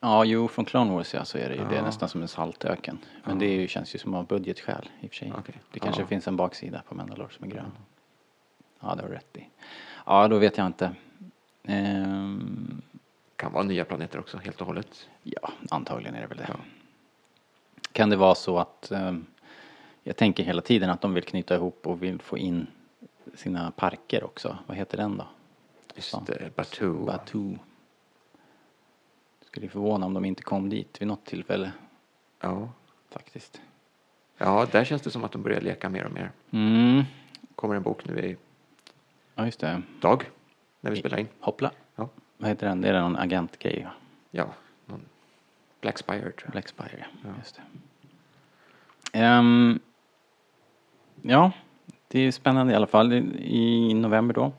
ja, jo från Clone Wars ja, så är det ju det Ja. nästan som en saltöken. Men det är ju, känns ju som av budgetskäl i och för sig. Okej. Det kanske Ja. finns en baksida på Mandalore som är grön. Ja, det har du rätt i. Ja, då vet jag inte. Ehm, Kan vara nya planeter också helt och hållet. Ja, antagligen är det väl det. Kan det vara så att ehm, jag tänker hela tiden att de vill knyta ihop och vill få in sina parker också. Vad heter den då? Just det, Batu. Batu. Skulle förvåna om de inte kom dit vid något tillfälle Ja. faktiskt. ja, där känns det som att de börjar leka mer och mer. Mm. kommer en bok nu i Ja, just det. dag när vi spelar in. Hoppla. Vad heter den? Det är någon agentgrej va? ja Black Spire tror jag. Black Spire, ja. Just det. Ehm, ja, det är spännande i alla fall. I november då.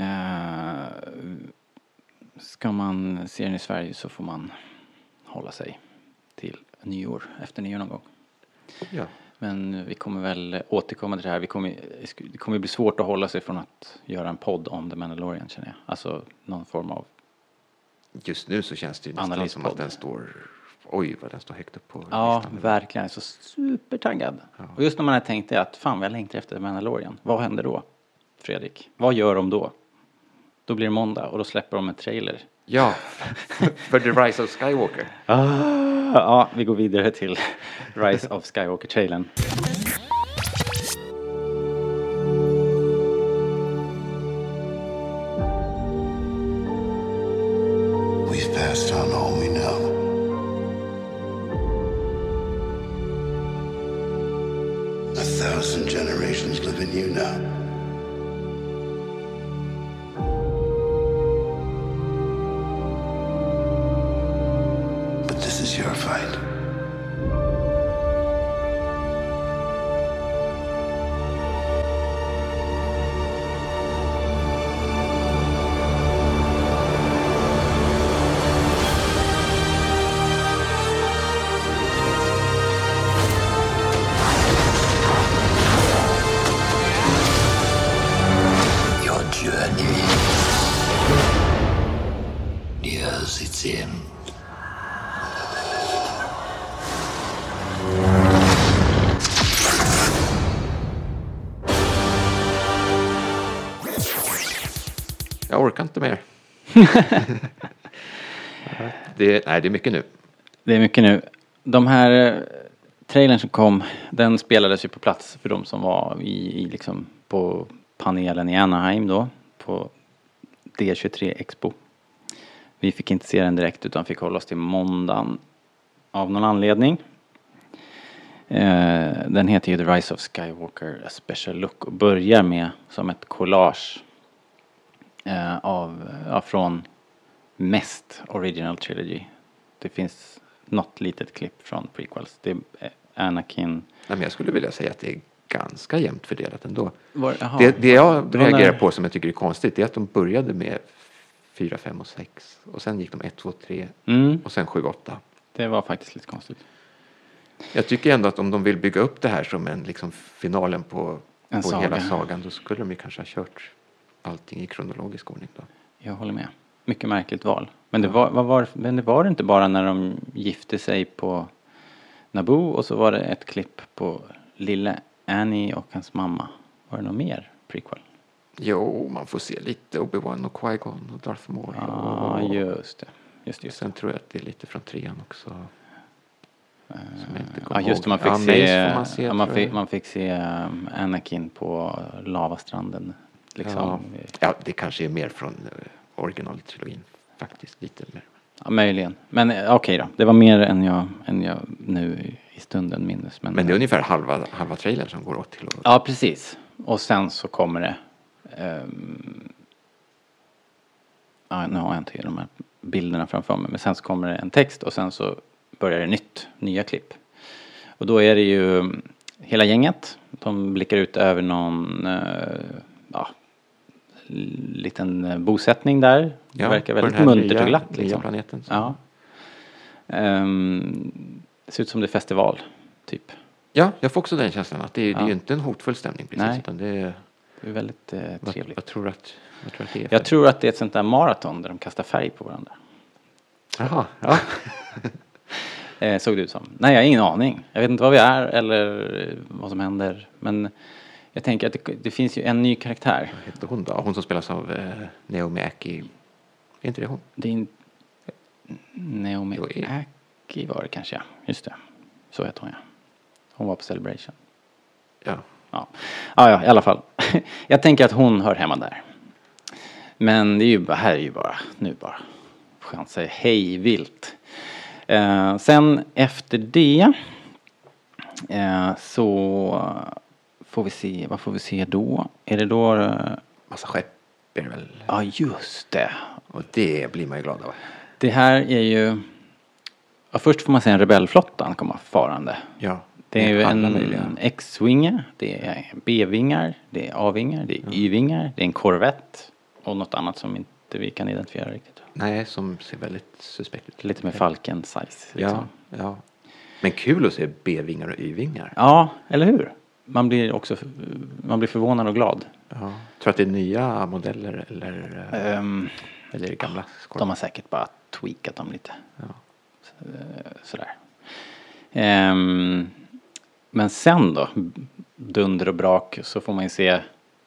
Eh, ska man se den i Sverige så får man hålla sig till nyår, efter nyår någon gång. Ja. Men vi kommer väl återkomma till det här. Vi kommer, det kommer bli svårt att hålla sig från att göra en podd om The Mandalorian känner jag. Alltså någon form av Just nu så känns det ju nästan som att den står, oj vad den står högt upp på Ja, listan. verkligen. Jag är så supertaggad. Och just när man har tänkt det att fan vad jag längtar efter Mandalorian. Vad händer då? Fredrik, vad gör de då? Då blir det måndag och då släpper de en trailer. Ja, [laughs] för The Rise of Skywalker. Ja, vi går vidare till Rise of Skywalker-trailern. Det, nej, det är mycket nu. Det är mycket nu. De här eh, trailern som kom, den spelades ju på plats för de som var i, i liksom på panelen i Anaheim då, på D23 Expo. Vi fick inte se den direkt utan fick hålla oss till måndagen av någon anledning. Eh, den heter ju The Rise of Skywalker A Special Look och börjar med som ett collage eh, av, ja, från mest Original Trilogy. Det finns något litet klipp från prequels. Det är Anakin. Nej, men jag skulle vilja säga att det är ganska jämnt fördelat ändå. Var, det, det jag det reagerar när- på som jag tycker är konstigt det är att de började med 4, 5 och 6 och sen gick de 1, 2, 3 Mm, och sen 7, 8. det var faktiskt lite konstigt. Jag tycker ändå att om de vill bygga upp det här som en liksom finalen på, En på saga. hela sagan då skulle de ju kanske ha kört allting i kronologisk ordning då. Jag håller med. Mycket märkligt val. Men det var, var, men det var det inte bara när de gifte sig på Naboo och så var det ett klipp på lille Annie och hans mamma. Var det något mer prequel? Jo, man får se lite Obi-Wan och Qui-Gon och Darth Maul. Ja, och, just det. Just. Just. Sen tror jag att det är lite från trean också. Inte Ja, just det. Man fick Ja, se, man se, ja, man fick, man fick se um, Anakin på lavastranden. Liksom. Ja. ja, det kanske är mer från uh, originaltrilogin faktiskt. Lite mer. Ja, möjligen. Men eh, okej då. Det var mer än jag, än jag nu i- stunden minns. Men, Men det är ungefär halva, halva trailern som går åt till att... Ja, precis. Och sen så kommer det... ehm, ja, nu har jag inte de här bilderna framför mig. Men sen så kommer det en text och sen så börjar det nytt, nya klipp. Och då är det ju mm, hela gänget. De blickar ut över någon eh, liten eh, bosättning där. Det verkar väldigt muntert nya, och glatt. Liksom. planeten. så- Ja. Ehm, det ser ut som det är festival, typ. ja, jag får också den känslan att det är, det är Ja. ju inte en hotfull stämning precis. Nej. Utan det är, Det är väldigt eh, trevligt. vad, tror att, vad tror att det är? Jag tror att det är ett sånt där maraton där de kastar färg på varandra. Jaha, ja. [laughs] Eh, såg det ut som. Nej, jag har ingen aning. Jag vet inte vad vi är eller vad som händer. Men jag tänker att det, det finns ju en ny karaktär. Vad heter hon då? Hon som spelas av eh, Naomi Aki. Är inte det hon? Det är in... Naomi Jo, Aki var det kanske, ja. Just det. Så heter hon, ja. Hon var på Celebration. Ja. Ja, ja, ja i alla fall. [laughs] Jag tänker att hon hör hemma där. Men det är ju bara, här är ju bara, nu bara chanser hej vilt. Eh, sen efter det eh, så får vi se, vad får vi se då? Är det då, eh, Massa skepp är det väl. ja just det. Och det blir man ju glad av. Det här är ju, ja, först får man se en rebellflottan komma farande. Ja. Det är ju en. X-vinge, det är B-vingar, det är A-vingar, det är Y-vingar, det är en korvett och något annat som inte vi kan identifiera riktigt. Nej, som ser väldigt suspekt ut. Lite med falken size. Ja, Liksom. ja. Men kul att se B-vingar och Y-vingar. ja, eller hur? Man blir också man blir förvånad och glad. Ja. Tror du att det är nya modeller eller, Ehm, eller gamla skor? de har säkert bara tweakat dem lite. Ja. Så- Sådär. Ehm, men sen då, dunder och brak, så får man ju se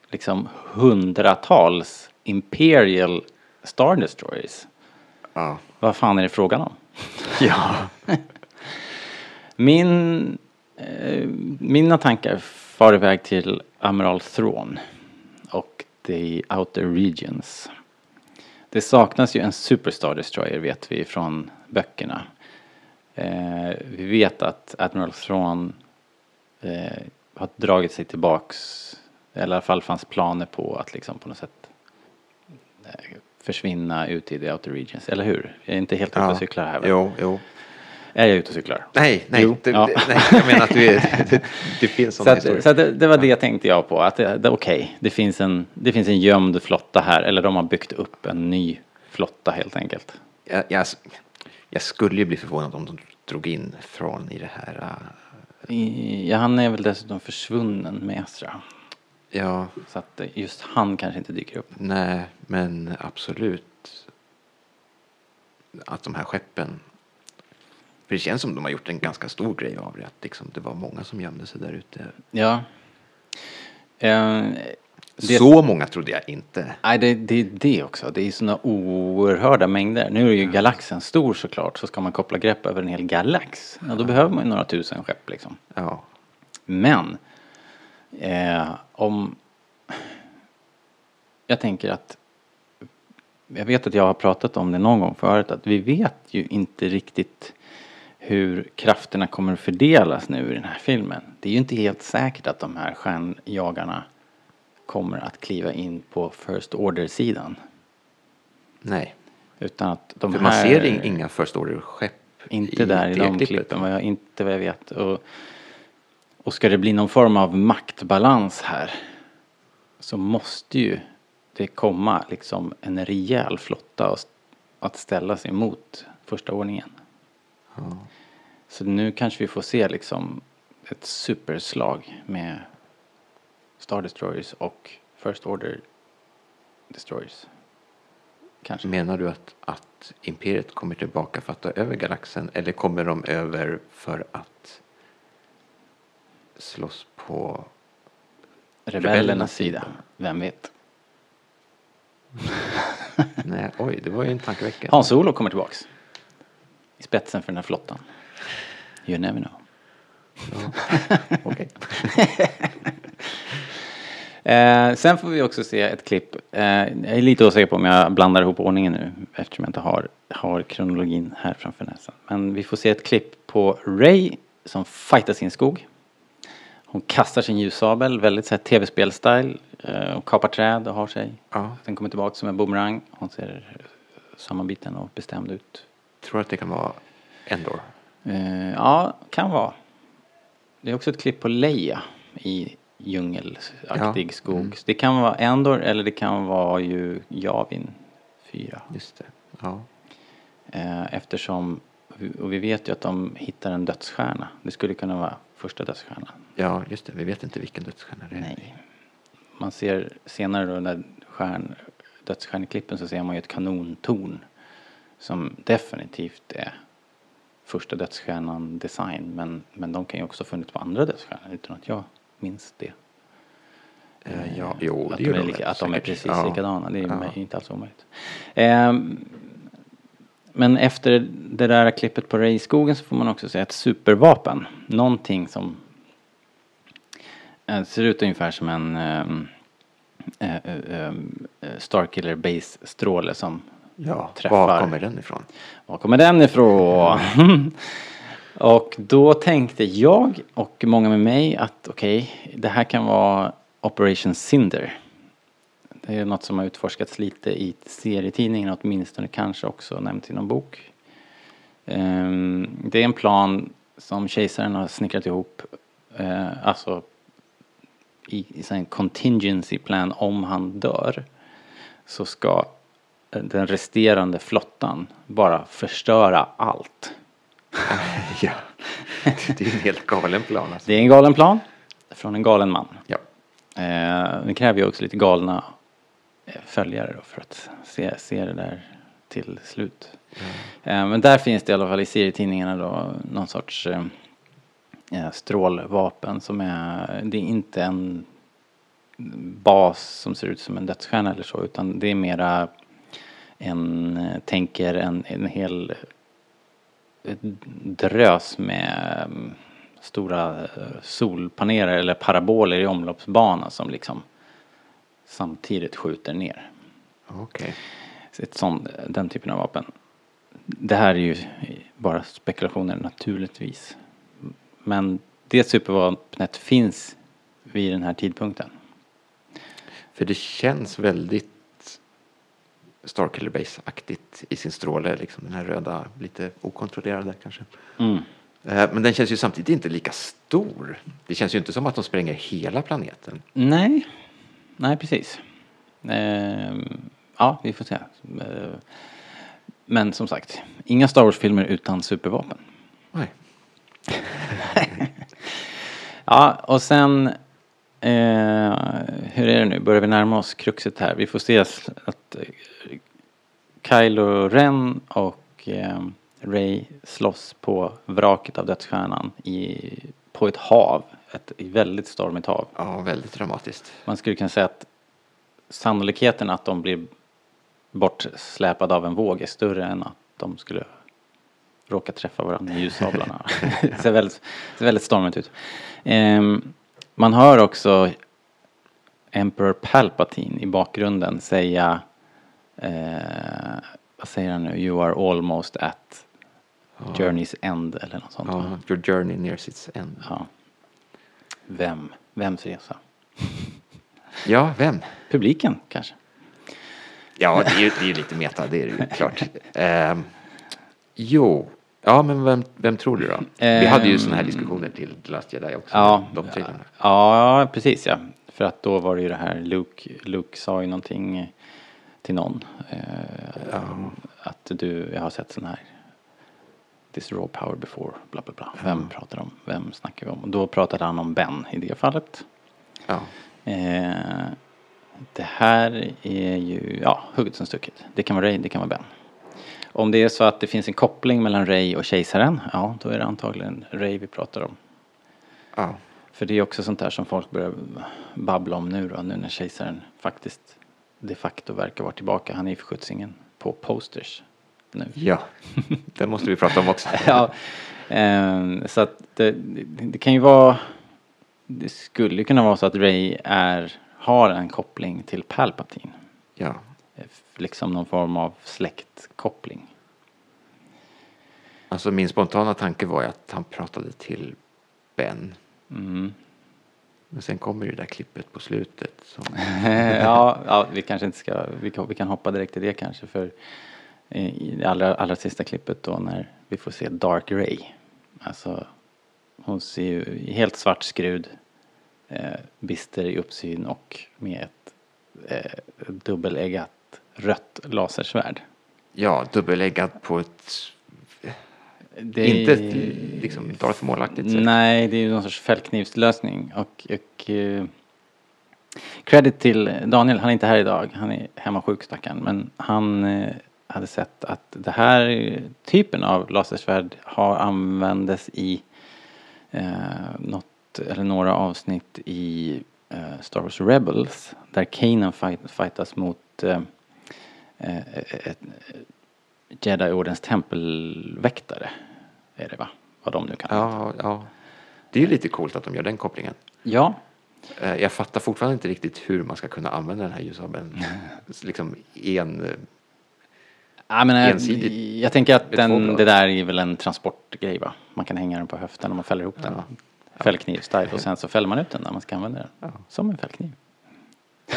liksom hundratals Imperial Star Destroyers. Ja. Vad fan är det frågan om? ja. [laughs] Min, mina tankar far iväg till Amiral Thrawn och The Outer Regions. Det saknas ju en Superstar Destroyer vet vi från böckerna. Eh, vi vet att Admiral Thrawn eh, har dragit sig tillbaks, eller i alla fall fanns planer på att liksom på något sätt eh, försvinna ut i The Outer Regions, eller hur? Jag är inte helt ute och cyklar här va? Jo, jo. Är jag ute och cyklar? Nej, nej, Jo, det, ja. nej, jag menar att du är, [laughs] det, det finns Så, sådana att, historier. så det, det var det tänkte jag på. Att okej, det, finns en, det finns en gömd flotta här. Eller de har byggt upp en ny flotta helt enkelt. jag, jag, jag skulle ju bli förvånad om de drog in från i det här. äh, I, ja, han är väl dessutom försvunnen med Ezra. Ja, Så att just han kanske inte dyker upp. nej, men absolut. Att de här skeppen. För det känns som de har gjort en ganska stor grej av det. Att liksom, det var många som gömde sig där ute. Ja. Eh, det, Så många trodde jag inte. Nej, det, det är det också. Det är sådana oerhörda mängder. Nu är ju galaxen stor såklart. Så ska man koppla grepp över en hel galax. Ja, då behöver man ju några tusen skepp liksom. Ja, Men eh, om... Jag tänker att... Jag vet att jag har pratat om det någon gång förut att vi vet ju inte riktigt hur krafterna kommer att fördelas nu i den här filmen. Det är ju inte helt säkert att de här stjärnjagarna kommer att kliva in på First Order-sidan. nej. Utan att de För här... man ser ing- inga First Order-skepp Inte där i de klippen, vad jag, inte vad jag vet. Och, och ska det bli någon form av maktbalans här så måste ju det komma liksom en rejäl flotta att ställa sig mot första ordningen. Ja. Så nu kanske vi får se liksom ett superslag med Star Destroyers och First Order Destroyers. Kanske. Menar du att, att Imperiet kommer tillbaka för att ta över galaxen eller kommer de över för att slåss på... Rebellernas rebellernas sida, vem vet? Nej, oj, det var ju en tankeväckande. Hans Solo kommer tillbaks. I spetsen för den här flottan. You never know. Okej. [laughs] Eh, sen får vi också se ett klipp. Eh, jag är lite osäker på om jag blandar ihop ordningen nu eftersom jag inte har, har kronologin här framför näsan. Men vi får se ett klipp på Ray som fightas i en skog. Hon kastar sin ljussabel, väldigt så här tv-spel-style. Eh, och kapar träd och har sig. Ja. Den kommer tillbaka som en boomerang. Hon ser sammanbiten och bestämd ut. Tror att det kan vara Endor? Eh, ja, kan vara. Det är också ett klipp på Leia i djungelaktig Ja, skog. mm. Det kan vara Endor eller det kan vara ju Javin 4. Just det. Ja. Eh, eftersom, och vi vet ju att de hittar en dödsstjärna. Det skulle kunna vara första dödsstjärnan. ja, just det. Vi vet inte vilken dödsstjärna det är. Nej. Man ser senare då när stjärn, dödsstjärneklippen så ser man ju ett kanontorn. Som definitivt är första dödsstjärnan design. Men, men de kan ju också ha funnits på andra dödsstjärnor utan att jag minns det. Eh, ja, jo, att det de gör är, de lika, väl att de är precis Ja. likadana. Det är Ja. inte alls omöjligt. Ehm, men efter det där klippet på Ray-skogen så får man också se ett supervapen. Någonting som Det ser ut ungefär som en um, uh, um, Starkiller Base-stråle som Ja, träffar. var kommer den ifrån? Var kommer den ifrån? [laughs] och då tänkte jag och många med mig att okej, det här kan vara Operation Cinder. Det är något som har utforskats lite i serietidningen, åtminstone kanske också nämnts i någon bok. Ehm, Det är en plan som kejsaren har snickrat ihop, eh, alltså i, i en contingency plan om han dör så ska den resterande flottan bara förstöra allt. [laughs] ja. Det är en helt galen plan alltså. Det är en galen plan från en galen man. Ja. Eh, det kräver ju också lite galna eh, följare då för att se, se det där till slut. Eh, men där finns det i alla fall i serietidningarna då någon sorts eh, eh, strålvapen som är, det är inte en bas som ser ut som en dödsstjärna eller så utan det är mera en, tänker en, en hel drös med mm, stora eh, solpaneler eller paraboler i omloppsbana som liksom samtidigt skjuter ner. Okej. Så Ett sånt, den typen av vapen. Det här är ju bara spekulationer naturligtvis. Men det supervapnet finns vid den här tidpunkten. För det känns väldigt Starkiller Base-aktigt i sin stråle, liksom den här röda, lite okontrollerade kanske. Mm. Eh, Men den känns ju samtidigt inte lika stor. Det känns ju inte som att de spränger hela planeten. Nej, nej precis. Ehm, ja, vi får se. Ehm, men som sagt, inga Star Wars-filmer utan supervapen. Nej. [laughs] Ja, och sen eh, hur är det nu? Börjar vi närma oss kruxet här? Vi får se att eh, Kylo Ren och eh, Ray slåss på vraket av dödsstjärnan i, på ett hav. Ett väldigt stormigt hav. Ja, väldigt dramatiskt. Man skulle kunna säga att sannolikheten att de blir bortsläpade av en våg är större än att de skulle råka träffa varandra med ljussablarna. det [laughs] ser väldigt, ser väldigt stormigt ut. Ehm, man hör också Emperor Palpatine i bakgrunden säga eh, vad säger han nu? You are almost at journey's end eller något sånt. Ja, your journey nears its end. Ja. Vem? Vems resa? Ja, vem? Publiken kanske? Ja, det är ju, lite meta, det är det ju klart. [laughs] Ehm, jo, ja men vem, vem tror du då? Vi hade ju sådana här diskussioner till The Last Jedi också. Ja, De trailrarna. ja, precis ja. För att då var det ju det här, Luke, Luke sa ju någonting till någon. Eh, Att du, jag har sett sån här This raw power before, bla bla bla. Vem pratar om? Vem snackar vi om? Och då pratade han om Ben i det fallet. Ja. Eh, det här är ju, ja, hugget som stucket. Det kan vara Ray, det kan vara Ben. Om det är så att det finns en koppling mellan Ray och kejsaren, ja, då är det antagligen Ray vi pratar om. ja. För det är också sånt där som folk börjar babbla om nu då, nu när kejsaren faktiskt de facto verkar vara tillbaka. Han är ju för skjutsingen på posters nu. Ja, den måste vi prata om också. [laughs] ja, ehm, så att det, det, det kan ju vara, det skulle kunna vara så att Ray är, har en koppling till Palpatine. Ja, Liksom någon form av släktkoppling. alltså min spontana tanke var ju att han pratade till Ben. Mm. Men sen kommer ju det där klippet på slutet. Som, [laughs] ja, ja, vi kanske inte ska, vi kan, vi kan hoppa direkt till det kanske för i det allra, allra sista klippet då när vi får se Dark Ray. Alltså hon ser ju helt svart skrud, eh, bister i uppsyn och med ett eh, dubbeleggat rött lasersvärd. ja, dubbeläggad på ett Det inte ett liksom Darth Maul-aktigt sätt. Nej, det är ju någon sorts fällknivslösning och, och eh, credit till Daniel, han är inte här idag, han är hemma sjuk stackarn, men han eh, hade sett att det här typen av lasersvärd har användes i eh, något eller några avsnitt i eh, Star Wars Rebels där Kanan fight, fightas mot eh, eh, ett, Jedi-ordens tempelväktare är det va? Vad de nu kan heta. Ja, ja. Det är ju lite coolt att de gör den kopplingen. Ja, Eh, Jag fattar fortfarande inte riktigt hur man ska kunna använda den här ljusabeln. [laughs] liksom en... eh, Ja, men, jag, Ensidigt. jag tänker att den, det där är väl en transportgrej va? Man kan hänga den på höften om man fäller ihop den. Fällknivstyle och sen så fäller man ut den när man ska använda den. Som en fällkniv.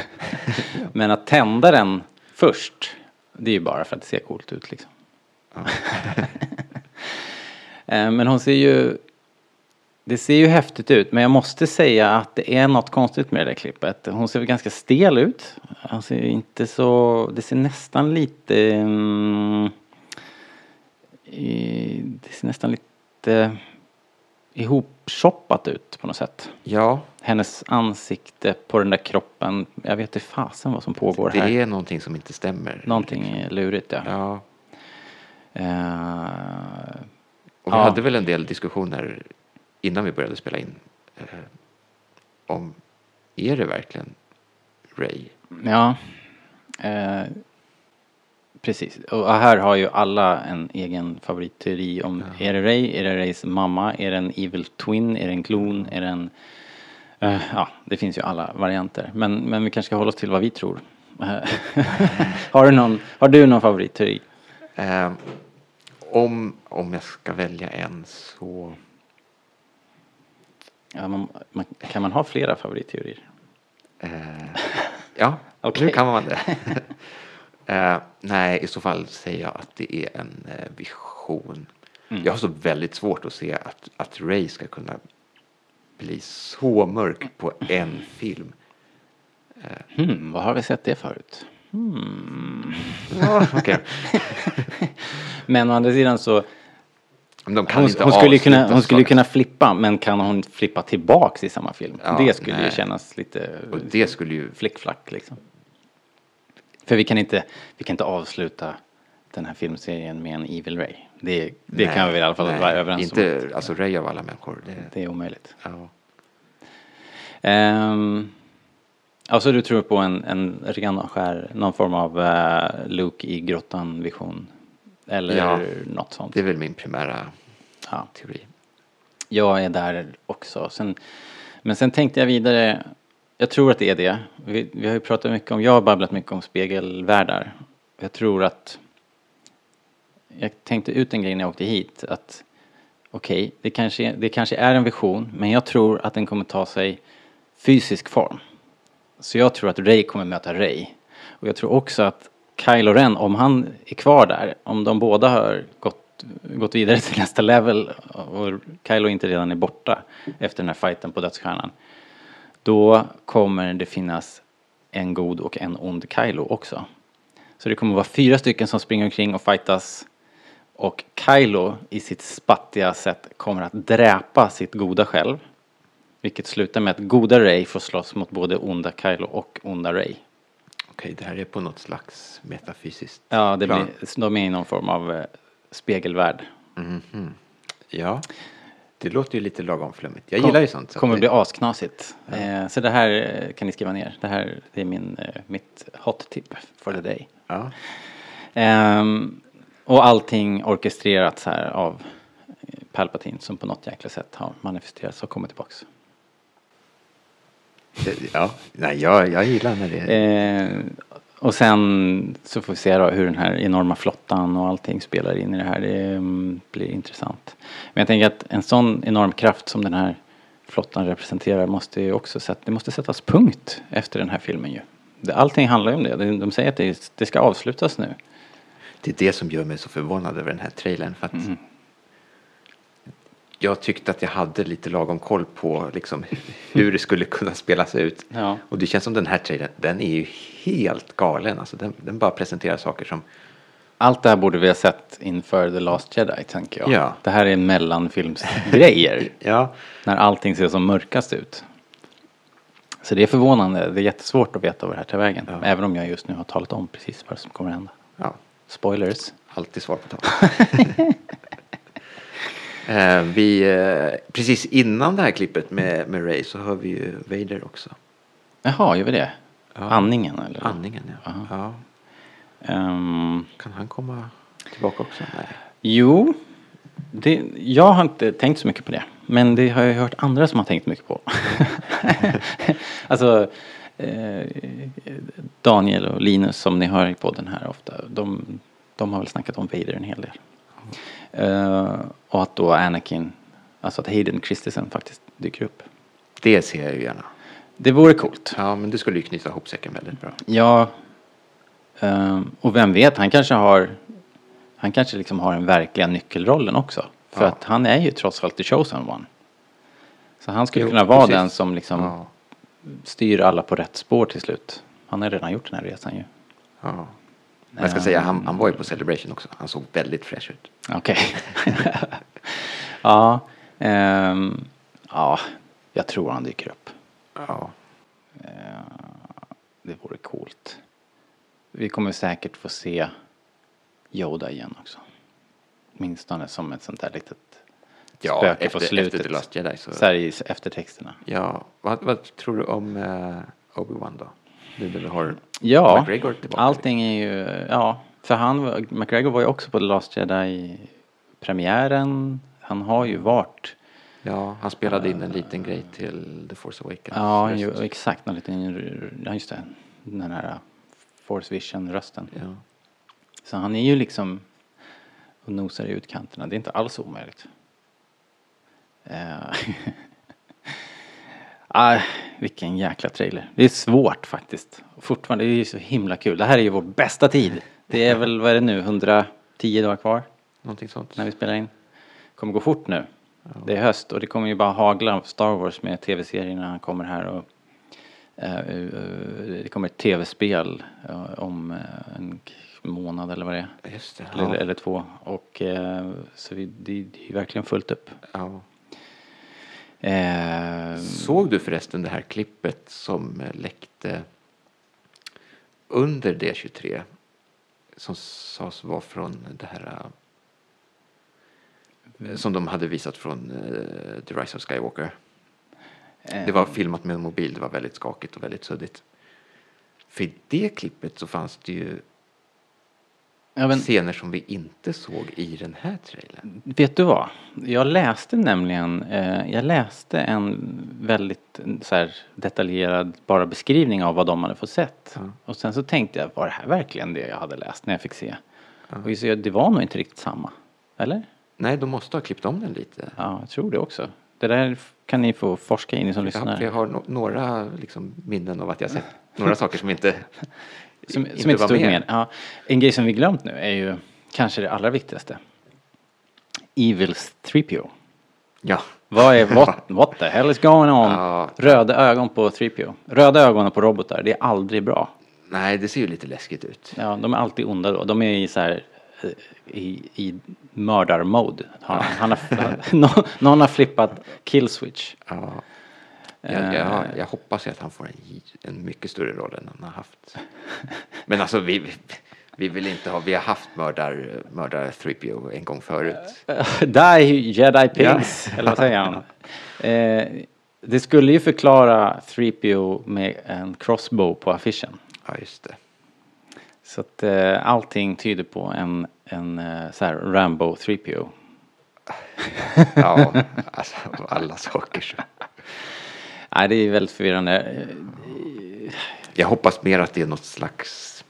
[laughs] men att tända den först, det är ju bara för att det ser coolt ut liksom. [laughs] Eh, men hon ser ju, det ser ju häftigt ut men jag måste säga att det är något konstigt med det där klippet. Hon ser väl ganska stel ut. Hon ser inte så, det ser nästan lite, mm, i- det ser nästan lite ihopshoppat ut på något sätt. Ja, Hennes ansikte på den där kroppen, jag vet inte fasen vad som pågår det här. är någonting som inte stämmer. Någonting är lurigt ja. Ja, Eh, och vi Ja. hade väl en del diskussioner innan vi började spela in. Eh, om, är det verkligen Ray? Ja, eh, precis. Och här har ju alla en egen favoritteori om är det Ray, är det Rays mamma, är det en Evil Twin, är det en klon, är det en... Eh, ja, det finns ju alla varianter. Men, men vi kanske ska hålla oss till vad vi tror. [laughs] Har, du någon, har du någon favoritteori? Eh, om, om jag ska välja en så... Ja, man, man, kan man ha flera favoritteorier? Eh, ja, [laughs] Okej. nu kan man det. [laughs] eh, nej, i så fall säger jag att det är en eh, vision. Mm. Jag har så väldigt svårt att se att, att Ray ska kunna bli så mörk på en film. Hmm, vad har vi sett det förut? Ja, okej. [laughs] Men å andra sidan så Hon, hon skulle ju kunna, hon skulle ju kunna flippa, men kan hon flippa tillbaks i samma film? Ja, det skulle ju nej. kännas lite Och det skulle ju... flickflack liksom. För vi kan inte, vi kan inte avsluta den här filmserien med en Evil Ray. Det, det nej, kan vi i alla fall nej, vara överens inte, om. Alltså Ray av alla människor. Det, Det är omöjligt. ja. Um, alltså du tror på en, en ren och skär, någon form av uh, Luke i grottan vision? Eller Ja. något sånt? det är väl min primära Ja. teori. Jag är där också. Sen, men sen tänkte jag vidare, jag tror att det är det. Vi, vi har ju pratat mycket om, jag har babblat mycket om spegelvärldar. Jag tror att, jag tänkte ut en grej när jag åkte hit, att okej, det, kanske, det kanske är en vision, men jag tror att den kommer ta sig fysisk form. Så jag tror att Ray kommer möta Ray. Och jag tror också att Kylo Ren, om han är kvar där, om de båda har gått, gått vidare till nästa level och Kylo inte redan är borta efter den här fighten på dödsstjärnan. Då kommer det finnas en god och en ond Kylo också. Så det kommer vara fyra stycken som springer omkring och fightas. Och Kylo i sitt spattiga sätt kommer att dräpa sitt goda själv. Vilket slutar med att goda Ray får slåss mot både onda Kylo och onda Ray. Okej, det här är på något slags metafysiskt Ja, det blir, de är i någon form av eh, spegelvärld. Ja, det låter ju lite lagom flummigt. Jag gillar ju sånt. så kommer det- bli asknasigt. Eh, så det här eh, kan ni skriva ner. Det här det är min, eh, mitt hot tip for the day. Ja. Ehm, och allting orkestrerat så här av eh, Palpatine som på något jäkla sätt har manifesterats och kommit tillbaks. Ja. Nej, jag, jag gillar när det Eh, och sen så får vi se då hur den här enorma flottan och allting spelar in i det här. Det mm, blir intressant. Men jag tänker att en sån enorm kraft som den här flottan representerar måste ju också sätta, det måste sättas punkt efter den här filmen ju. Allting handlar ju om det. De- De säger att det, det ska avslutas nu. Det är det som gör mig så förvånad över den här trailern. För att Mm. Jag tyckte att jag hade lite lagom koll på liksom, hur det skulle kunna spelas ut. [laughs] Ja. Och det känns som den här trailern, den är ju helt galen. Alltså, den, den bara presenterar saker som, Allt det här borde vi ha sett inför The Last Jedi tänker jag. Ja. Det här är mellanfilmsgrejer. [laughs] ja, när allting ser som mörkast ut. Så det är förvånande. Det är jättesvårt att veta vad det här tar vägen. Ja. Även om jag just nu har talat om precis vad som kommer att hända. ja, Spoilers. alltid svar på tal. [laughs] eh, vi, eh, precis innan det här klippet med, med Ray så hör vi ju Vader också. Jaha, gör vi det? Ja. Andningen eller? Andningen, ja. Ja. Ehm, Kan han komma tillbaka också? Nej. jo, det, jag har inte tänkt så mycket på det. Men det har jag hört andra som har tänkt mycket på. [laughs] alltså eh, Daniel och Linus som ni hör i podden här ofta. De, de har väl snackat om Vader en hel del. Eh, och att då Anakin, alltså att Hayden Christensen faktiskt dyker upp. Det ser jag ju gärna. Det vore coolt. Ja, men det skulle ju knyta ihop säcken väldigt bra. Ja. ehm, och vem vet, han kanske har han kanske liksom har den verkliga nyckelrollen också. För Ja. att han är ju trots allt the chosen one. Så han skulle Jo, kunna vara precis. den som liksom Ja, styr alla på rätt spår till slut. Han har redan gjort den här resan ju. ja. Men jag ska säga, han, han var ju på Celebration också. Han såg väldigt fräsch ut. Okej. [laughs] ja. ehm, ja, jag tror han dyker upp. Ja. Det vore coolt. Vi kommer säkert få se Yoda igen också. Åtminstone som ett sånt där litet Ja, spöke efter, på slutet. efter The Last Jedi så... Så här i eftertexterna. Ja, vad, vad tror du om uh, Obi-Wan då? Nu när vi har Ja, McGregor tillbaka. allting är ju, ja. För han, McGregor var ju också på The Last Jedi-premiären. Han har ju varit, Ja, han spelade in en liten grej till The Force Awakens. ja ju, exakt, någon liten, ja just det, den här Force Vision-rösten. Ja. Så han är ju liksom och nosar i utkanterna. Det är inte alls omöjligt. Eh, [laughs] ah, vilken jäkla trailer. Det är svårt faktiskt. Fortfarande, det är ju så himla kul. Det här är ju vår bästa tid. Det är väl, vad är det nu, 110 dagar kvar Någonting sånt. när vi spelar in. kommer gå fort nu. Det är höst och det kommer ju bara hagla Star Wars med tv-serier när han kommer här och eh, eh, det kommer ett tv-spel eh, om en månad eller vad det är. Just det. Eller, Ja. eller två. Och så vi, det, det är ju verkligen fullt upp. Ja. Eh, Såg du förresten det här klippet som eh, läckte under D23? Som sades vara från det här eh, som de hade visat från eh, The Rise of Skywalker. Det var filmat med en mobil, det var väldigt skakigt och väldigt suddigt. För i det klippet så fanns det ju men, scener som vi inte såg i den här trailern. vet du vad? Jag läste nämligen, eh, jag läste en väldigt så här, detaljerad bara beskrivning av vad de hade fått sett. Ja. Och sen så tänkte jag, var det här verkligen det jag hade läst när jag fick se? Och så, det var nog inte riktigt samma. Eller? Nej, de måste ha klippt om den lite. Ja, jag tror det också. Det där kan ni få forska in i som Jag lyssnar. jag har no några liksom, minnen av att jag sett några saker som inte, [laughs] Som, inte som inte stod med. med. Ja, en grej som vi glömt nu är ju kanske det allra viktigaste. Evils 3PO. Ja, Vad är, what, [laughs] what the hell is going on? Ja. Röda ögon på 3PO. Röda ögon på robotar, det är aldrig bra. nej det ser ju lite läskigt ut. Ja, de är alltid onda då. De är i så här eh, i, i mördarmode. Han, han har, [laughs] någon, har flippat kill switch. Ja. Jag, jag, jag hoppas ju att han får en, en mycket större roll än han har haft. [laughs] Men alltså vi, vi vill inte ha, vi har haft mördar, mördar 3PO en gång förut. [laughs] Die Jedi Pigs, eller vad säger han? Eh, det skulle ju förklara 3PO med en crossbow på affischen. Ja, just det. Så att eh, allting tyder på en, en eh, så här Rambo 3PO. [laughs] Ja, alltså alla saker. Så. Nej, det är väldigt förvirrande. Jag hoppas mer att det är något slags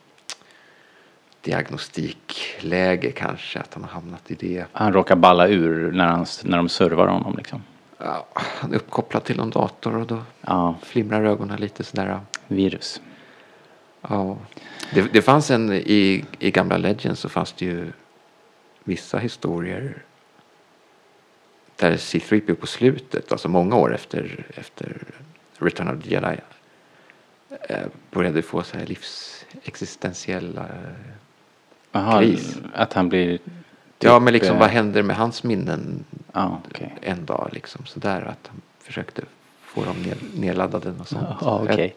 diagnostikläge kanske, att han har hamnat i det. Han råkar balla ur när, han, när de servar honom liksom. Ja, han är uppkopplad till någon dator och då Ja, flimrar ögonen lite sådär. virus. Ja. Det, det fanns en, i, i gamla Legends så fanns det ju vissa historier där C3PO på slutet, alltså många år efter, efter Return of the Jedi, eh, började få så här livsexistentiella... eh, Jaha, Kris. att han blir... ja, typ, men liksom eh, vad händer med hans minnen Ja, okej. en dag liksom sådär att han försökte få dem ned, nedladdade och sånt. Ja, okej.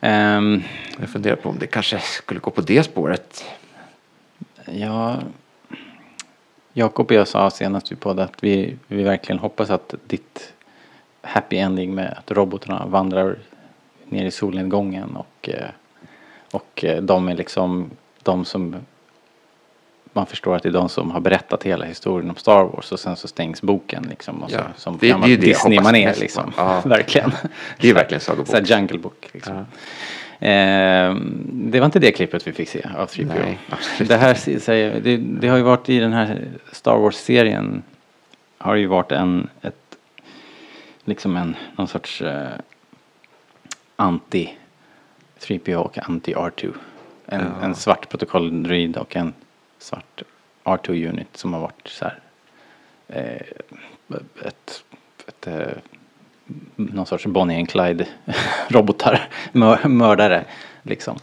Ehm, Jag, jag funderar på om det kanske skulle gå på det spåret. Ja, Jakob och jag sa senast vi poddade att vi, vi verkligen hoppas att ditt happy ending med att robotarna vandrar ner i solnedgången och, eh, och eh, de är liksom de som man förstår att det är de som har berättat hela historien om Star Wars och sen så stängs boken liksom. Och så, Ja, som det- det det Disney-manér liksom. Ja. [laughs] verkligen. Det är verkligen sagobok. [laughs] Så här Jungle Book liksom. Eh, det var inte det klippet vi fick se av 3PO. Nej, absolut [laughs] det här se- säger, det, det har ju varit i den här Star Wars-serien har ju varit en, ett, liksom en, någon sorts eh, anti 3PO och anti R2. En, Ja. en svart protokolldroid och en svart R2-unit som har varit så här eh, ett, ett eh, någon sorts Bonnie and Clyde [laughs] robotar, mör, mördare liksom.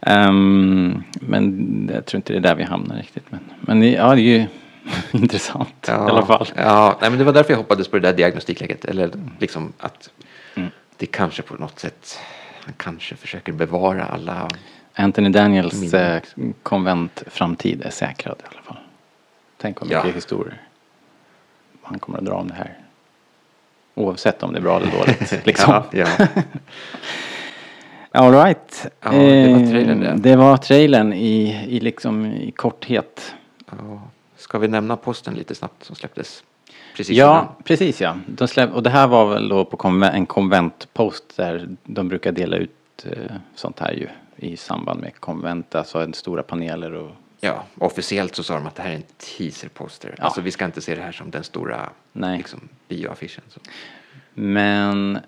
Ehm, men jag tror inte det är där vi hamnar riktigt. Men, men ja, det är ju [laughs] intressant i alla fall. Ja, nej, men det var därför jag hoppades på det där diagnostikläget. Eller liksom att Mm. det kanske på något sätt, han kanske försöker bevara alla. Anthony Daniels eh, konventframtid är säkrad i alla fall. Tänk vad mycket Ja. historier han kommer att dra om det här. Oavsett om det är bra eller dåligt. [laughs] Liksom. Ja, ja. [laughs] All right. Ja, det var trailern det. Eh, Det var trailern i, i, liksom, i korthet. Ja. Ska vi nämna posten lite snabbt som släpptes? Precis Ja, innan? precis ja. De släpp, och det här var väl då på konven, en konventpost där de brukar dela ut eh, sånt här ju i samband med konvent, alltså stora paneler och Ja, officiellt så sa de att det här är en teaserposter. Ja. Alltså vi ska inte se det här som den stora Nej. liksom, bioaffischen. Så. Men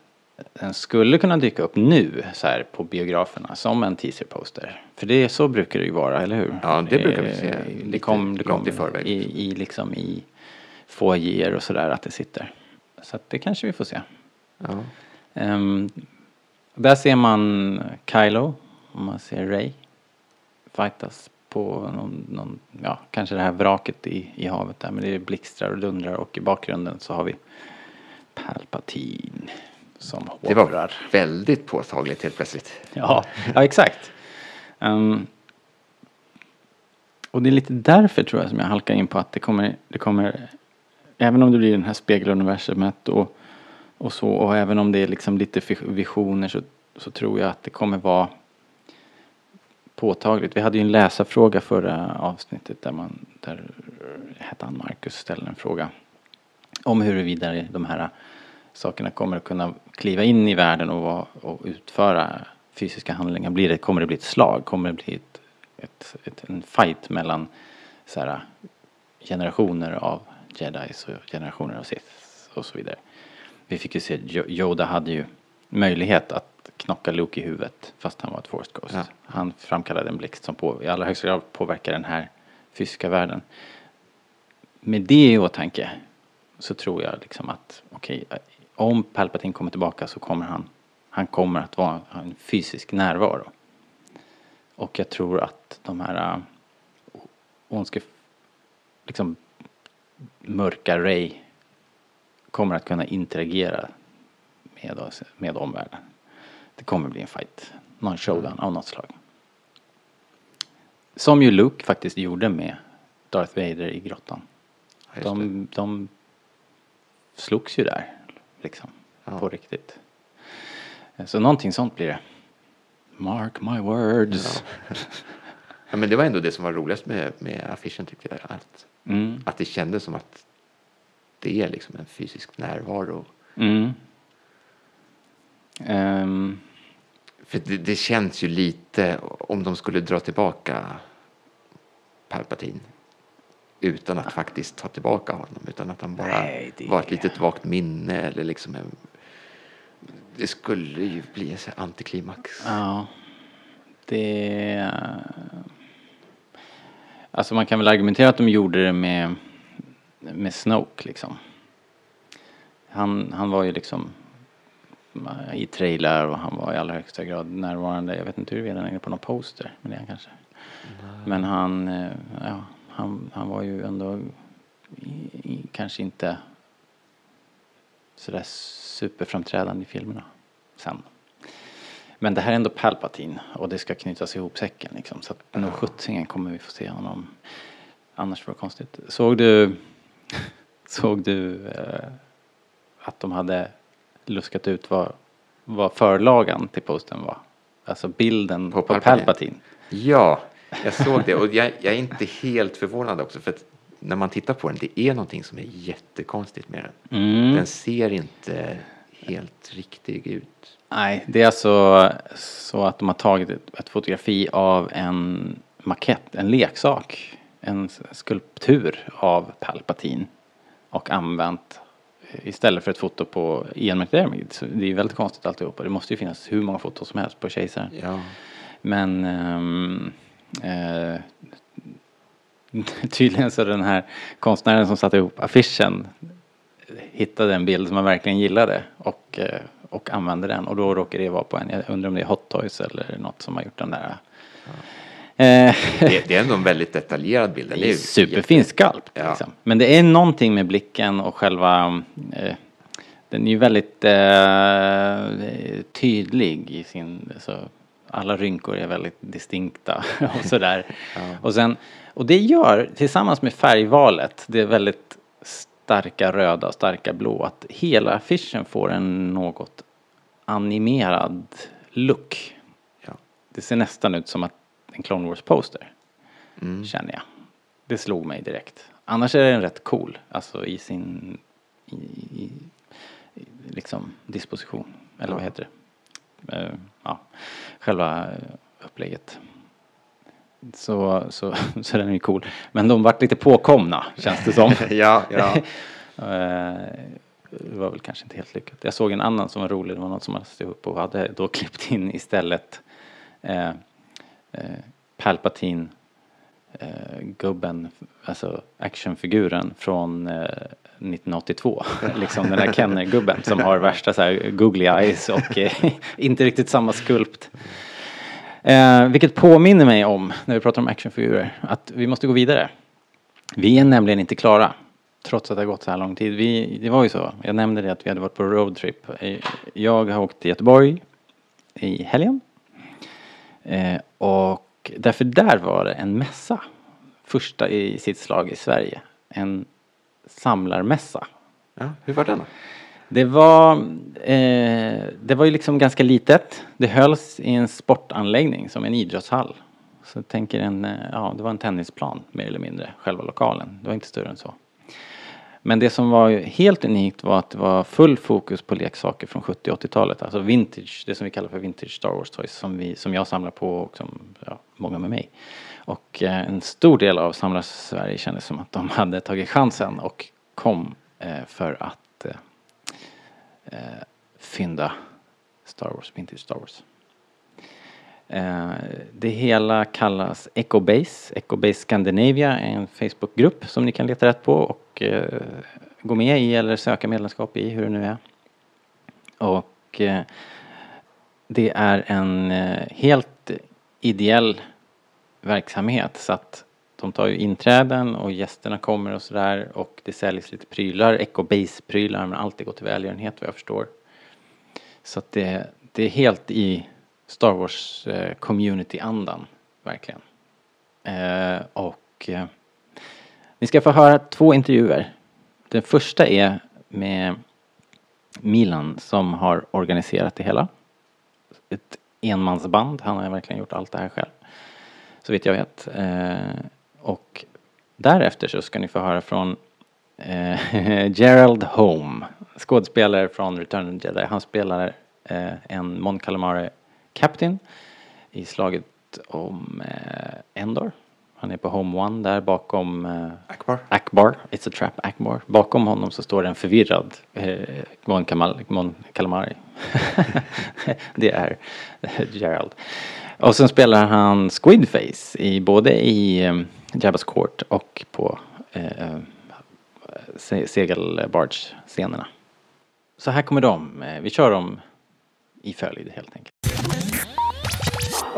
den skulle kunna dyka upp nu så här på biograferna som en teaserposter. För det är så brukar det ju vara, eller hur? Ja, det brukar vi se Eh, Det lite kom, det kom i förväg. i, i liksom i foajer och sådär att det sitter. Så att det kanske vi får se. Ja. Ehm, där ser man Kylo och man ser Ray fightas på någon, någon, ja, kanske det här vraket i, i havet där. Men det är blixtrar och dundrar och i bakgrunden så har vi Palpatine som Det hovrar. var väldigt påtagligt helt plötsligt. Ja, ja exakt. Ehm, och det är lite därför tror jag som jag halkar in på att det kommer, det kommer även om det blir den här spegeluniversumet och, och så och även om det är liksom lite visioner så, så tror jag att det kommer vara påtagligt. Vi hade ju en läsarfråga förra avsnittet där man, där hette han Marcus ställde en fråga om huruvida de här sakerna kommer att kunna kliva in i världen och, vara, och utföra fysiska handlingar. Blir det, kommer det bli ett slag? Kommer det bli ett, ett, ett, en fight mellan så här, generationer av jedis och generationer av Sith och så vidare. Vi fick ju se Yoda hade ju möjlighet att knocka Luke i huvudet fast han var ett Force Ghost. Ja. Han framkallade en blixt som på, i allra högsta grad påverkar den här fysiska världen. Med det i åtanke så tror jag liksom att okej, om Palpatine kommer tillbaka så kommer han, han kommer att vara en fysisk närvaro. Och jag tror att de här äh, ondske, liksom mörka Ray kommer att kunna interagera med, oss, med omvärlden. Det kommer bli en fight, någon showdown av något slag. Som ju Luke faktiskt gjorde med Darth Vader i grottan. Ja, De, de slogs ju där, liksom, Ja. på riktigt. Så någonting sånt blir det. Mark my words. Ja, men det var ändå det som var roligast med, med affischen tyckte jag. Att, Mm. att det kändes som att det är liksom en fysisk närvaro. Mm. Ehm, För det, det känns ju lite, om de skulle dra tillbaka Palpatine utan att faktiskt ta tillbaka honom, utan att han bara Nej, det- var ett litet vagt minne eller liksom en, Det skulle ju bli en antiklimax. ja, det... Alltså man kan väl argumentera att de gjorde det med, med Snoke liksom. Han, han var ju liksom i trailer och han var i allra högsta grad närvarande. Jag vet inte huruvida han är på någon poster, men det är han kanske. Men han, eh, ja, han, han var ju ändå i, i, kanske inte sådär superframträdande i filmerna sen. Men det här är ändå Palpatine och det ska knytas ihop säcken liksom. Så att nog sjuttsingen kommer vi få se honom. Annars var det konstigt. Såg du, [laughs] såg du eh, att de hade luskat ut vad, vad förlagan till posten var? Alltså bilden På på, Palpatine. Palpatine. Ja, Jag såg det och jag, jag är inte helt förvånad också för att när man tittar på den, det är någonting som är jättekonstigt med den. Mm. Den ser inte helt riktig ut. Nej, det är alltså så att de har tagit ett, fotografi av en makett, en leksak, en skulptur av Palpatine och använt istället för ett foto på Ian McDiarmid. Så det är väldigt konstigt alltihopa. Det måste ju finnas hur många foton som helst på kejsaren. Ja. Men ehm, eh, [laughs] tydligen så den här konstnären som satte ihop affischen hittade en bild som han verkligen gillade och, eh, och använde den och då råkar det vara på en, jag undrar om det är Hot Toys eller något som har gjort den där. Eh, Det, det är ändå en väldigt detaljerad bild. Den det är superfin skalp. Ja. Liksom. Men det är någonting med blicken och själva eh, den är ju väldigt eh, tydlig i sin, så alla rynkor är väldigt distinkta [laughs] och sådär. Och sen, och det gör tillsammans med färgvalet, det är väldigt starka röda och starka blå, att hela affischen får en något animerad look. Ja. Det ser nästan ut som att en Clone Wars poster, Mm. känner jag. Det slog mig direkt. Annars är den rätt cool, alltså i sin i, i, liksom disposition, eller vad Ja. heter det? Eh, ja, själva upplägget. Så, så, [laughs] så den är ju cool. Men de vart lite påkomna, känns det som. [laughs] ja, ja. [laughs] Eh, Det var väl kanske inte helt lyckat. Jag såg en annan som var rolig. Det var någon som hade stått upp och hade då klippt in istället eh, eh, Palpatine eh, gubben, alltså actionfiguren från eh, 1982. [laughs] liksom den där Kenner-gubben som har värsta så här googly eyes och eh, [laughs] inte riktigt samma skulpt. Eh, vilket påminner mig om, när vi pratar om actionfigurer, att vi måste gå vidare. Vi är nämligen inte klara. Trots att det har gått så här lång tid. Vi, det var ju så, jag nämnde det att vi hade varit på roadtrip. Eh, jag har åkt till Göteborg i helgen. Eh, och därför där var det en mässa. Första i sitt slag i Sverige. En samlarmässa. ja. Hur var den då? Det var, eh, det var ju liksom ganska litet. Det hölls i en sportanläggning som en idrottshall. Så jag tänker en, eh, ja det var en tennisplan mer eller mindre, själva lokalen. Det var inte större än så. Men det som var helt unikt var att det var full fokus på leksaker från 70 80-talet. Alltså vintage, det som vi kallar för vintage Star Wars toys som, vi, som jag samlar på och som ja, många med mig. Och eh, en stor del av Samlar-Sverige kändes som att de [laughs] hade tagit chansen och kom eh, för att eh, eh, fynda Star Wars, vintage Star Wars. Eh, det hela kallas Ecobase. Ecobase Scandinavia är en Facebookgrupp som ni kan leta rätt på och eh, gå med i eller söka medlemskap i, hur det nu är. Och eh, det är en eh, helt ideell verksamhet så att de tar ju inträden och gästerna kommer och sådär och det säljs lite prylar, Ecobase-prylar men allt det går till välgörenhet vad jag förstår. Så att det, det är helt i Star Wars eh, community-andan, verkligen. Eh, och eh, ni ska få höra två intervjuer. Den första är med Milan som har organiserat det hela. Ett enmansband, han har verkligen gjort allt det här själv. Så vitt jag vet. Eh, och därefter så ska ni få höra från eh, [laughs] Gerald Home, skådespelare från Return of the Jedi. Han spelar eh, en Mon Calamari Captain i slaget om Endor. Han är på Home One där bakom eh, Akbar? Akbar, It's a Trap Akbar. Bakom honom så står en förvirrad eh, Mon, Kamal, Mon Calamari. [laughs] det är Gerald. Och sen spelar han Squidface i både i eh, Jabba's Court och på eh, se- segelbarge-scenerna. Så här kommer de. Eh, Vi kör dem i följd helt enkelt.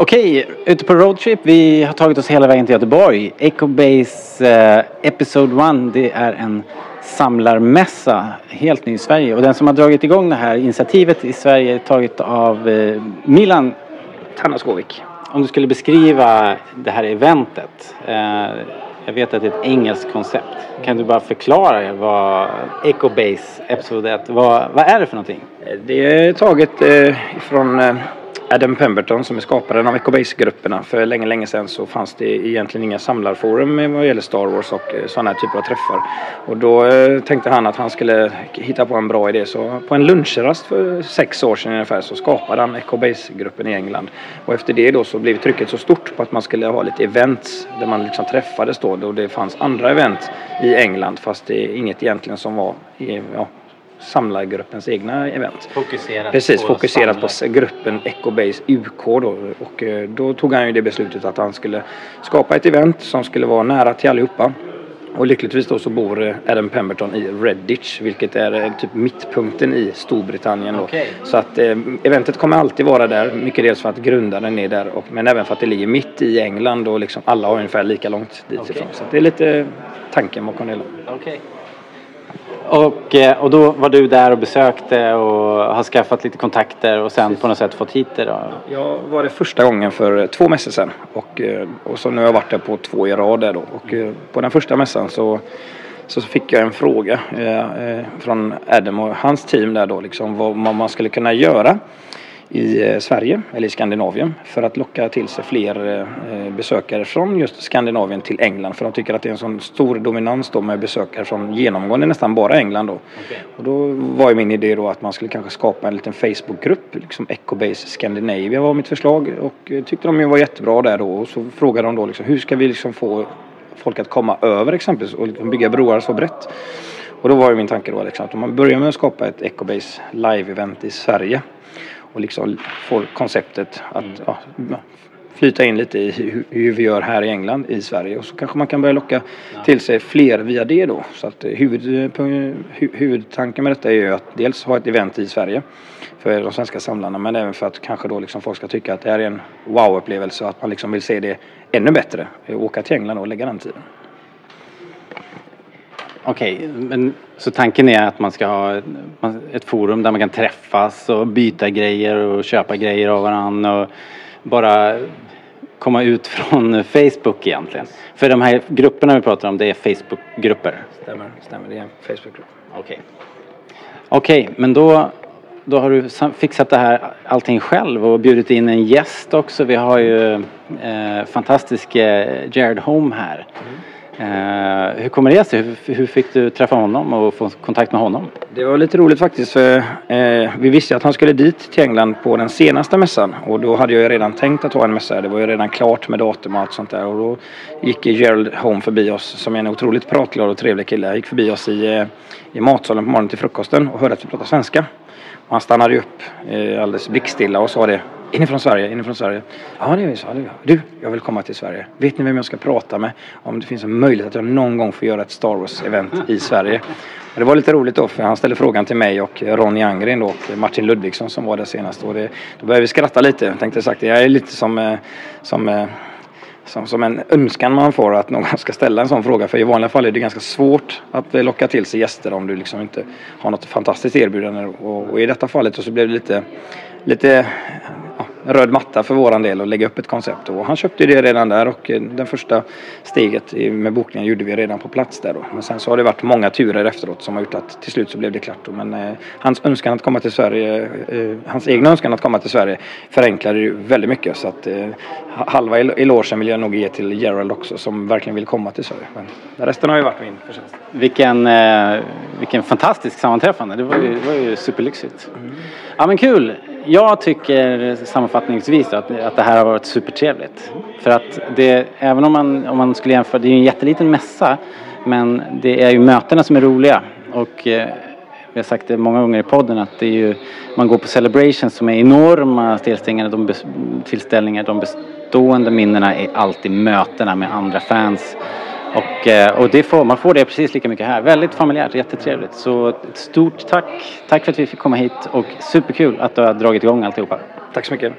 Okej, ute på roadtrip. Vi har tagit oss hela vägen till Göteborg. Ecobase eh, Episode 1, det är en samlarmässa helt ny i Sverige. Och den som har dragit igång det här initiativet i Sverige är taget av eh, Milan Tanaskovic. Om du skulle beskriva det här eventet. Eh, jag vet att det är ett engelskt koncept. Kan du bara förklara vad Ecobase Episode 1, vad, vad är det för någonting? Det är taget eh, från eh, Adam Pemberton som är skaparen av Ecobase-grupperna. För länge, länge sedan så fanns det egentligen inga samlarforum vad gäller Star Wars och eh, sådana här typer av träffar. Och då eh, tänkte han att han skulle hitta på en bra idé. Så på en lunchrast för sex år sedan ungefär så skapade han Ecobase-gruppen i England. Och efter det då så blev trycket så stort på att man skulle ha lite events där man liksom träffades då. Och det fanns andra event i England fast det är inget egentligen som var ja, samlargruppens egna event. Fokuserat Precis, på fokuserat på samlar. gruppen Ecobase UK då. Och eh, då tog han ju det beslutet att han skulle skapa ett event som skulle vara nära till allihopa. Och lyckligtvis då så bor eh, Adam Pemberton i Redditch vilket är eh, typ mittpunkten i Storbritannien då. Okej. Så att eh, eventet kommer alltid vara där. Mycket dels för att grundaren är där och, men även för att det ligger mitt i England och liksom alla har ungefär lika långt dit Okej. ifrån. Så det är lite tanken bakom det hela. Okej. Och, eh, och då var du där och besökte och har skaffat lite kontakter och sen på något sätt fått hit det då? Jag var det första gången för eh, två mässor sedan och, eh, och så nu har jag varit där på två i rad där då. Och på den första mässan så, så fick jag en fråga eh, från Adam och hans team där då liksom vad man skulle kunna göra i eh, Sverige eller i Skandinavien för att locka till sig fler eh, besökare från just Skandinavien till England för de tycker att det är en sån stor dominans då med besökare från genomgående nästan bara England då. Och då var ju min idé då att man skulle kanske skapa en liten Facebookgrupp, liksom Ecobase Scandinavia var mitt förslag och eh, tyckte de ju var jättebra där då och så frågade de då liksom hur ska vi liksom få folk att komma över exempelvis och liksom bygga broar så brett. Och då var ju min tanke då liksom att om man börjar med att skapa ett Ecobase live-event i Sverige och liksom får konceptet att ja, flyta in lite i hur, hur vi gör här i England, i Sverige och så kanske man kan börja locka till sig fler via det då. Så att eh, huvud, hu- huvudtanken med detta är ju att dels ha ett event i Sverige för de svenska samlarna men även för att kanske då liksom folk ska tycka att det här är en wow-upplevelse och att man liksom vill se det ännu bättre. Eh, Åka till England och lägga den tiden. Okej, men så tanken är att man ska ha ett- forum där man kan träffas och byta grejer och köpa grejer av varandra och bara komma ut [laughs] från Facebook egentligen. För de här grupperna vi pratar om det är Facebookgrupper. Stämmer, stämmer. Det är en Facebookgrupp. Okej. Okej, men då, då har du fixat det här allting själv och bjudit in en gäst också. Vi har ju eh, fantastiska Jared Home här. Eh, Eh, hur kommer det sig? Hur, hur fick du träffa honom och få kontakt med honom? Det var lite roligt faktiskt för eh, vi visste att han skulle dit till England på den senaste mässan och då hade jag ju redan tänkt att ha en mässa. Det var ju redan klart med datum och allt sånt där och då gick Gerald Home förbi oss som är en otroligt pratglad och trevlig kille. Han gick förbi oss i, eh, i matsalen på morgonen till frukosten och hörde att vi pratade svenska. Och han stannade upp eh, alldeles blickstilla och sa det. Inifrån Sverige, inifrån Sverige. Ja det är vi, det är vi. Du, jag vill komma till Sverige. Vet ni vem jag ska prata med? Om det finns en möjlighet att jag någon gång får göra ett Star Wars-event i Sverige. Och [laughs] det var lite roligt då för han ställde frågan till mig och Ronny Angren då och Martin Ludvigsson som var där senast. Och det, då började vi skratta lite. Jag tänkte sagt, jag är lite som, eh, som eh, som, som en önskan man får att någon ska ställa en sån fråga. För i vanliga fall är det ganska svårt att eh, locka till sig gäster om du liksom inte har något fantastiskt erbjudande. Och, och i detta fallet så blev det lite, lite röd matta för våran del att lägga upp ett koncept. Och han köpte det redan där och eh, det första steget med bokningen gjorde vi redan på plats där då. Men sen så har det varit många turer efteråt som har gjort att till slut så blev det klart. Då. Men eh, hans önskan att komma till Sverige, eh, hans egna önskan att komma till Sverige förenklade ju väldigt mycket. Så att eh, halva el- elogen vill jag nog ge till Gerald också som verkligen vill komma till Sverige. Men resten har ju varit min förtjänst. Vilken, eh, vilken fantastisk sammanträffande. Det var ju, det var ju superlyxigt. Ja men kul. Jag tycker sammanfattningsvis att, att det här har varit supertrevligt. För att det, även om man, om man skulle jämföra, det är ju en jätteliten mässa. Men det är ju mötena som är roliga. Och eh, vi har sagt det många gånger i podden att det är ju, man går på celebrations som är enorma tillställningar. De, tillställningar, de bestående minnena är alltid mötena med andra fans. Och, eh, och det får, man får det precis lika mycket här. Väldigt familjärt, jättetrevligt. Så ett stort tack. Tack för att vi fick komma hit och superkul att du har dragit igång alltihopa. Tack så mycket.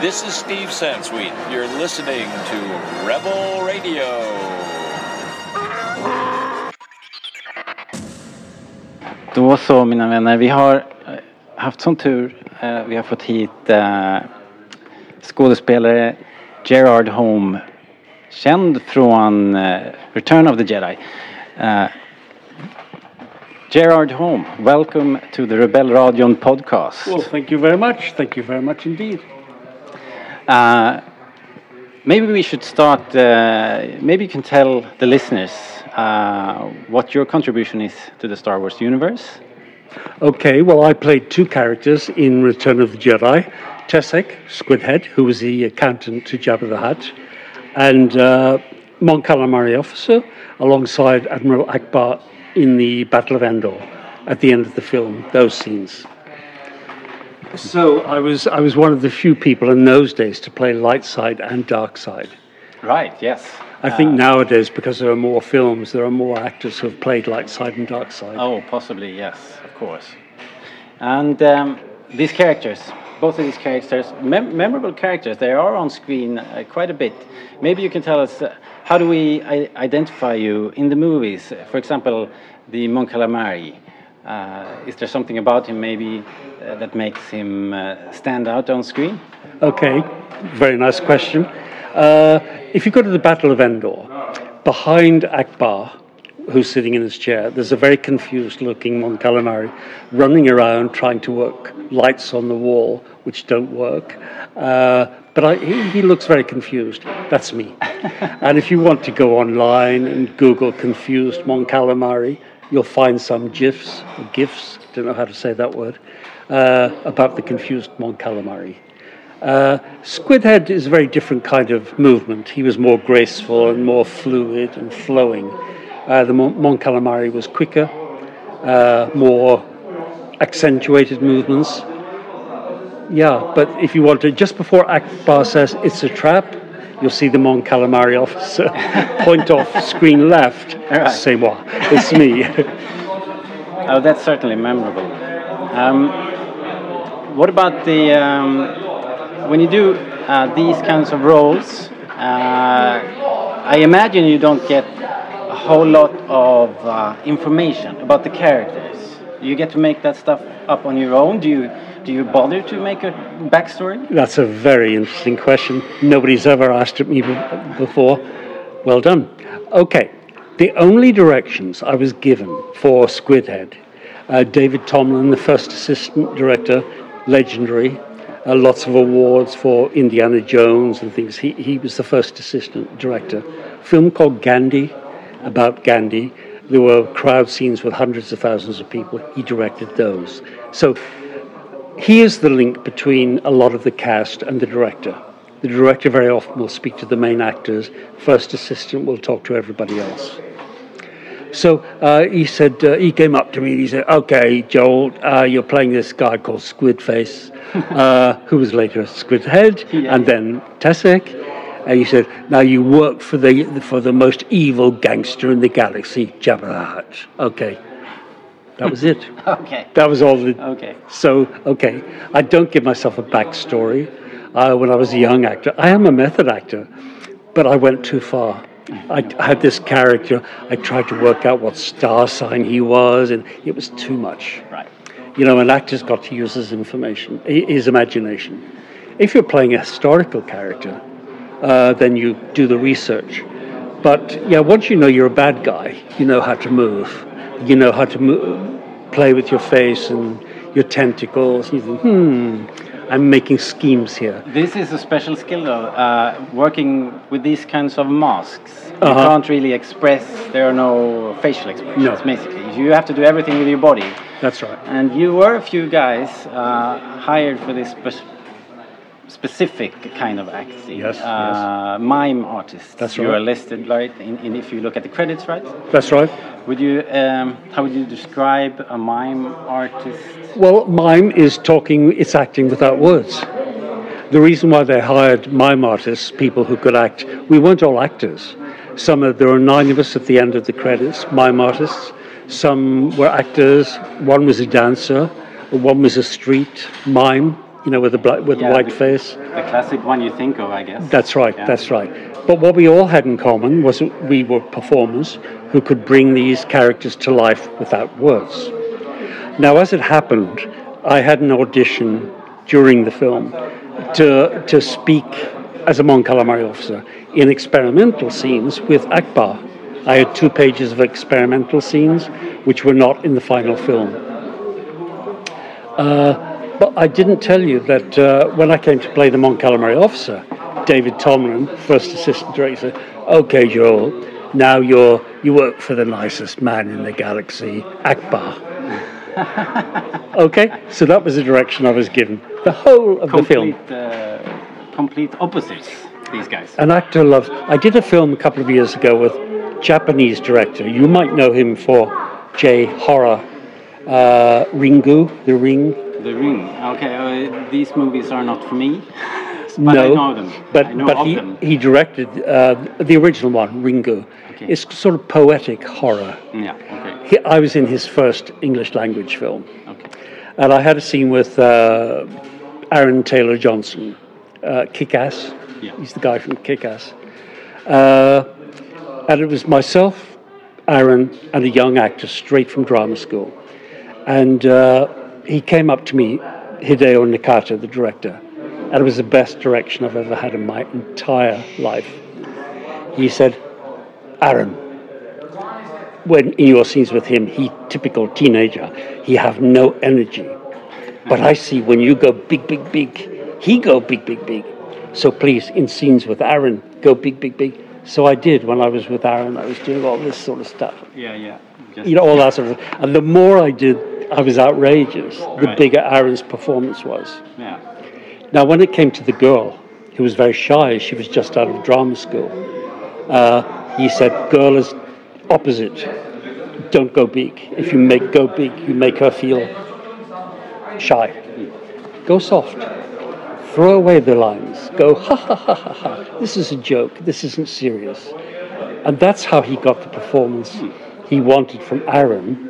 This is Steve Sansweet. You're listening to Rebel Radio. Då så mina vänner, vi har haft sån tur. Eh, Vi har fått hit eh, skådespelare Gerard Home. Känd från eh, Return of the Jedi. Gerard Holm, welcome to the Rebel Radion podcast. Well, thank you very much. Thank you very much indeed. Uh, maybe we should start. Uh, maybe you can tell the listeners uh, what your contribution is to the Star Wars universe. Okay, well, I played two characters in Return of the Jedi Tessek, Squidhead, who was the accountant to Jabba the Hutt, and uh, Mon Calamari officer, alongside Admiral Akbar in the Battle of Endor at the end of the film, those scenes. So I was, I was one of the few people in those days to play light side and dark side. Right. Yes. I think nowadays, because there are more films, there are more actors who have played light side and dark side. Oh, possibly yes, course. And um, these characters, both of these characters, mem- memorable characters, they are on screen uh, quite a bit. Maybe you can tell us uh, how do we I- identify you in the movies? For example, the Mon Calamari. Uh, is there something about him maybe uh, that makes him uh, stand out on screen? Okay, very nice question. Uh, if you go to the Battle of Endor, behind Akbar, who's sitting in his chair, there's a very confused looking Mon Calamari running around trying to work lights on the wall, which don't work. Uh, but I, he, he looks very confused. That's me. [laughs] and if you want to go online and Google confused Mon Calamari, you'll find some GIFs, or GIFs, don't know how to say that word, uh, about the confused Mon Calamari. Uh, Squidhead is a very different kind of movement. He was more graceful and more fluid and flowing. Uh, the Mon, Calamari was quicker, uh, more accentuated movements. Yeah, but if you want to, just before Akbar says it's a trap, you'll see the Mon Calamari officer [laughs] point off screen left. right. C'est moi. It's me. [laughs] Oh, that's certainly memorable. Um, what about the um, when you do uh, these kinds of roles? Uh, I imagine you don't get whole lot of uh, information about the characters. You get to make that stuff up on your own. Do you do you bother to make a backstory? That's a very interesting question. Nobody's ever asked it me before. Well done. Okay. The only directions I was given for Squidhead, uh, David Tomlin, the first assistant director, legendary, uh, lots of awards for Indiana Jones and things. He, he was the first assistant director. Film called Gandhi, about Gandhi. There were crowd scenes with hundreds of thousands of people. He directed those. So he is the link between a lot of the cast and the director. The director very often will speak to the main actors. First assistant will talk to everybody else. So uh, he said uh, he came up to me and he said, "Okay, Joel, uh, you're playing this guy called Squidface, uh, who was later Squidhead, [laughs] and then Tessek." And he said, "Now you work for the for the most evil gangster in the galaxy, Jabba the Hutt." Okay, that was it. [laughs] Okay. That was all. The, Okay. so, okay, I don't give myself a backstory. Uh, when I was a young actor, I am a method actor, but I went too far. I, I had this character. I tried to work out what star sign he was, and it was too much. Right. You know, an actor's got to use his information, his imagination. If you're playing a historical character, uh, then you do the research. But yeah, once you know you're a bad guy, you know how to move. You know how to play with your face and your tentacles. You think, hmm, I'm making schemes here. This is a special skill, though. Uh, working with these kinds of masks, you Uh-huh. can't really express. There are no facial expressions. No. Basically, you have to do everything with your body. That's right. And you were a few guys uh, hired for this spe- specific kind of acting. Yes, uh, Mime artists. That's right. You are listed, right? In, in if you look at the credits, right? That's right. Would you? Um, how would you describe a mime artist? Well, mime is talking, it's acting without words. The reason why they hired mime artists, people who could act, we weren't all actors. Some of, there are nine of us at the end of the credits, mime artists. Some were actors. One was a dancer. One was a street mime, you know, with a black, with Yeah, a white the- face. The classic one you think of, I guess. That's right, Yeah. that's right. But what we all had in common was that we were performers who could bring these characters to life without words. Now, as it happened, I had an audition during the film to, to speak as a Mon Calamari officer in experimental scenes with Akbar. I had two pages of experimental scenes, which were not in the final film. Uh, but I didn't tell you that uh, when I came to play the Mon Calamari officer, David Tomlin, first assistant director, said, "Okay, Joel, now you're you work for the nicest man in the galaxy, Akbar." okay, so that was the direction I was given. The whole of complete, the film. Uh, complete opposites. These guys. An actor loves. I did a film a couple of years ago with Japanese director. You might know him for J horror, uh, Ringu, The Ring. The Ring. Okay, uh, these movies are not for me. [laughs] but no, I know them. but know but he them. he directed uh, the original one, Ringu. Okay. It's sort of poetic horror. Yeah. Okay. He, I was in his first English language film, Okay. and I had a scene with uh, Aaron Taylor Johnson, uh, Kick Ass. Yeah. He's the guy from Kick Ass. Uh, and it was myself, Aaron, and a young actor straight from drama school. And uh, he came up to me, Hideo Nakata, the director, and it was the best direction I've ever had in my entire life. He said, Aaron, when in your scenes with him, he typical teenager, he have no energy. But I see when you go big, big, big, he go big, big, big. So please, in scenes with Aaron, go big, big, big. So I did when I was with Aaron. I was doing all this sort of stuff, Yeah, yeah. Just, you know, all that sort of. And the more I did, I was outrageous. The Right. bigger Aaron's performance was. Yeah. Now, when it came to the girl, who was very shy, she was just out of drama school. Uh, he said, "Girl is opposite. Don't go big. If you make go big, you make her feel shy. Go soft. Throw away the lines. Go ha ha ha ha ha. This is a joke. This isn't serious." And that's how he got the performance he wanted from Aaron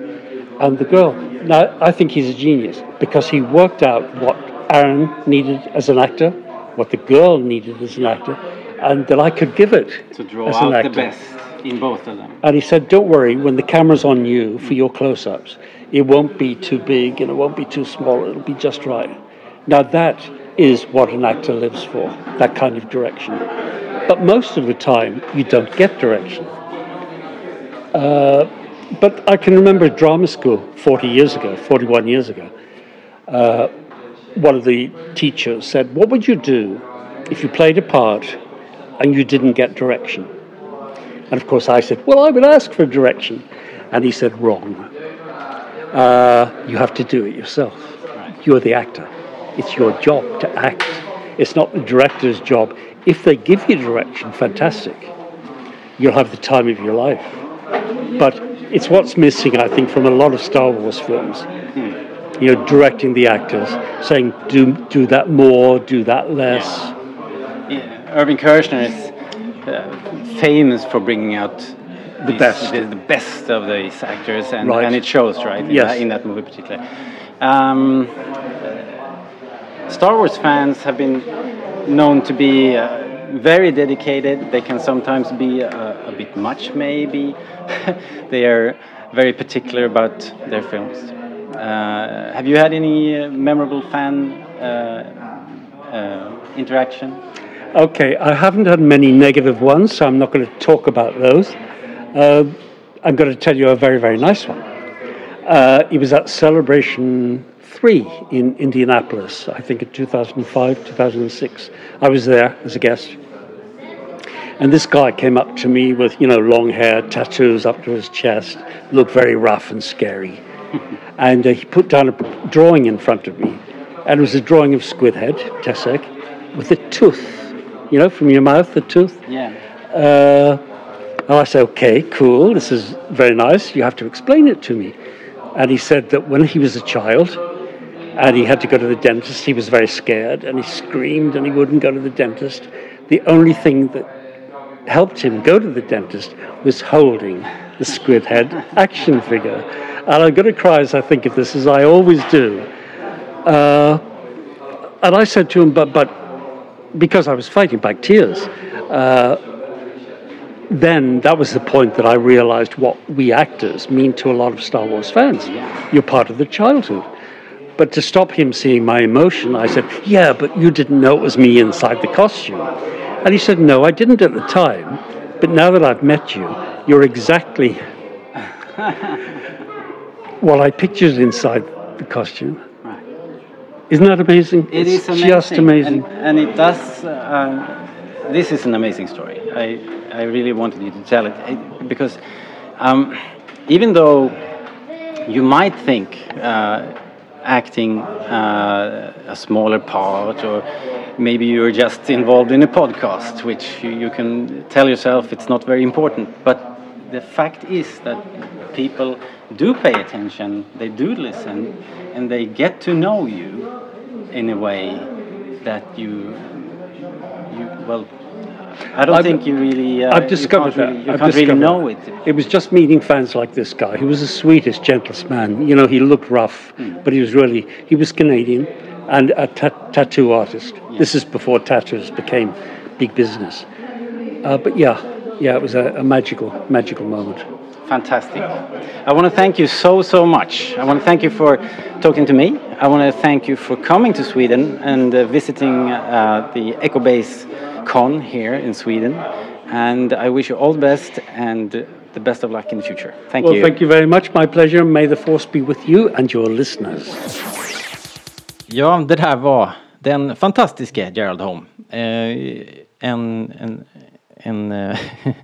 and the girl. Now, I think he's a genius because he worked out what Aaron needed as an actor, what the girl needed as an actor, and that I could give it To draw as an out actor. the best in both of them. And he said, Don't worry, when the camera's on you for your close ups, it won't be too big and it won't be too small, it'll be just right. Now, that is what an actor lives for, that kind of direction. But most of the time, you don't get direction. Uh, but I can remember drama school 40 years ago, 41 years ago. Uh, one of the teachers said, What would you do if you played a part and you didn't get direction? And of course, I said, Well, I would ask for direction. And he said, Wrong. Uh, you have to do it yourself. You're the actor. It's your job to act. It's not the director's job. If they give you direction, fantastic. You'll have the time of your life. But it's what's missing, I think, from a lot of Star Wars films. You know, directing the actors, saying, do, do that more, do that less. Yeah, Irving Kershner is uh, famous for bringing out The these- best. the, the best of these actors, and, Right. and it shows, right? In, Yes. that, in that movie, particularly. Um, Star Wars fans have been known to be uh, very dedicated. They can sometimes be uh, a bit much, maybe. [laughs] they are very particular about their films. Uh, have you had any uh, memorable fan uh, uh, interaction? Okay, I haven't had many negative ones, so I'm not going to talk about those. I'm going to tell you a very, very nice one. It was at Celebration 3 in Indianapolis, I think in 2005, 2006. I was there as a guest. And this guy came up to me with, you know, long hair, tattoos up to his chest, looked very rough and scary. [laughs] and uh, he put down a drawing in front of me. And it was a drawing of Squidhead, Tessek, with a tooth, you know, from your mouth, the tooth. Yeah. Uh, and I said, okay, cool, this is very nice. You have to explain it to me. And he said that when he was a child and he had to go to the dentist, he was very scared and he screamed and he wouldn't go to the dentist. The only thing that helped him go to the dentist was holding the squid head action figure. And I'm going to cry as I think of this, as I always do. Uh, and I said to him, but, but because I was fighting back tears, uh, then that was the point that I realized what we actors mean to a lot of Star Wars fans. You're part of the childhood. But to stop him seeing my emotion, I said, Yeah, but you didn't know it was me inside the costume. And he said, No, I didn't at the time. But now that I've met you, you're exactly [laughs] what I pictured inside the costume. Isn't that amazing? It it's is amazing. just amazing. And, and it does. Uh, this is an amazing story. I I really wanted you to tell it it- because um, even though you might think uh, acting uh, a smaller part, or maybe you're just involved in a podcast, which you, you can tell yourself it's not very important. But the fact is that people do pay attention, they do listen, and they get to know you in a way that you, you well, I don't I've- think you really. Uh, I've discovered you that. Really, you I've can't really know it. It was just meeting fans like this guy. He was the sweetest, gentlest man. You know, he looked rough, Hmm. but he was really, he was Canadian and a ta- tattoo artist. This is before tattoos became big business. Uh, but yeah, yeah, it was a, a magical, magical moment. Fantastic. I want to thank you so, so much. I want to thank you for talking to me. I want to thank you for coming to Sweden and uh, visiting uh, the EcoBase Con here in Sweden. And I wish you all the best and the best of luck in the future. Thank well, you. thank you very much. My pleasure. May the force be with you and your listeners. Ja, det där var den fantastiska Gerald Home. Eh, en, en, en eh, [laughs]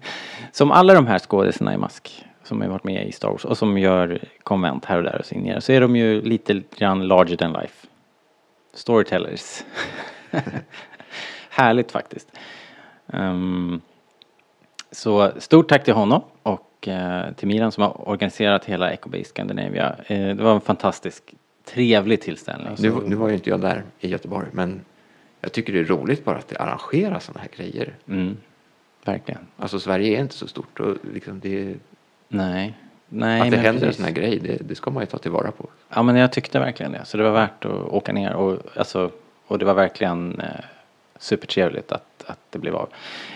som alla de här skådisarna i mask som har varit med i Star Wars och som gör konvent här och där och signerar så är de ju lite grann larger than life. Storytellers. [laughs] Härligt faktiskt. Ehm, så stort tack till honom och eh, till Milan som har organiserat hela EcoBase Scandinavia. Eh, det var en fantastisk, trevlig tillställning. Nu, nu var ju inte jag där i Göteborg, men jag tycker det är roligt bara att det arrangeras sådana här grejer. Mm, verkligen. Alltså Sverige är inte så stort och liksom det, Nej. Nej, att det händer en precis. sån här grej, det, det ska man ju ta tillvara på. Ja, men jag tyckte verkligen det. Så det var värt att åka ner och, alltså, och det var verkligen eh, supertrevligt att, att det blev av.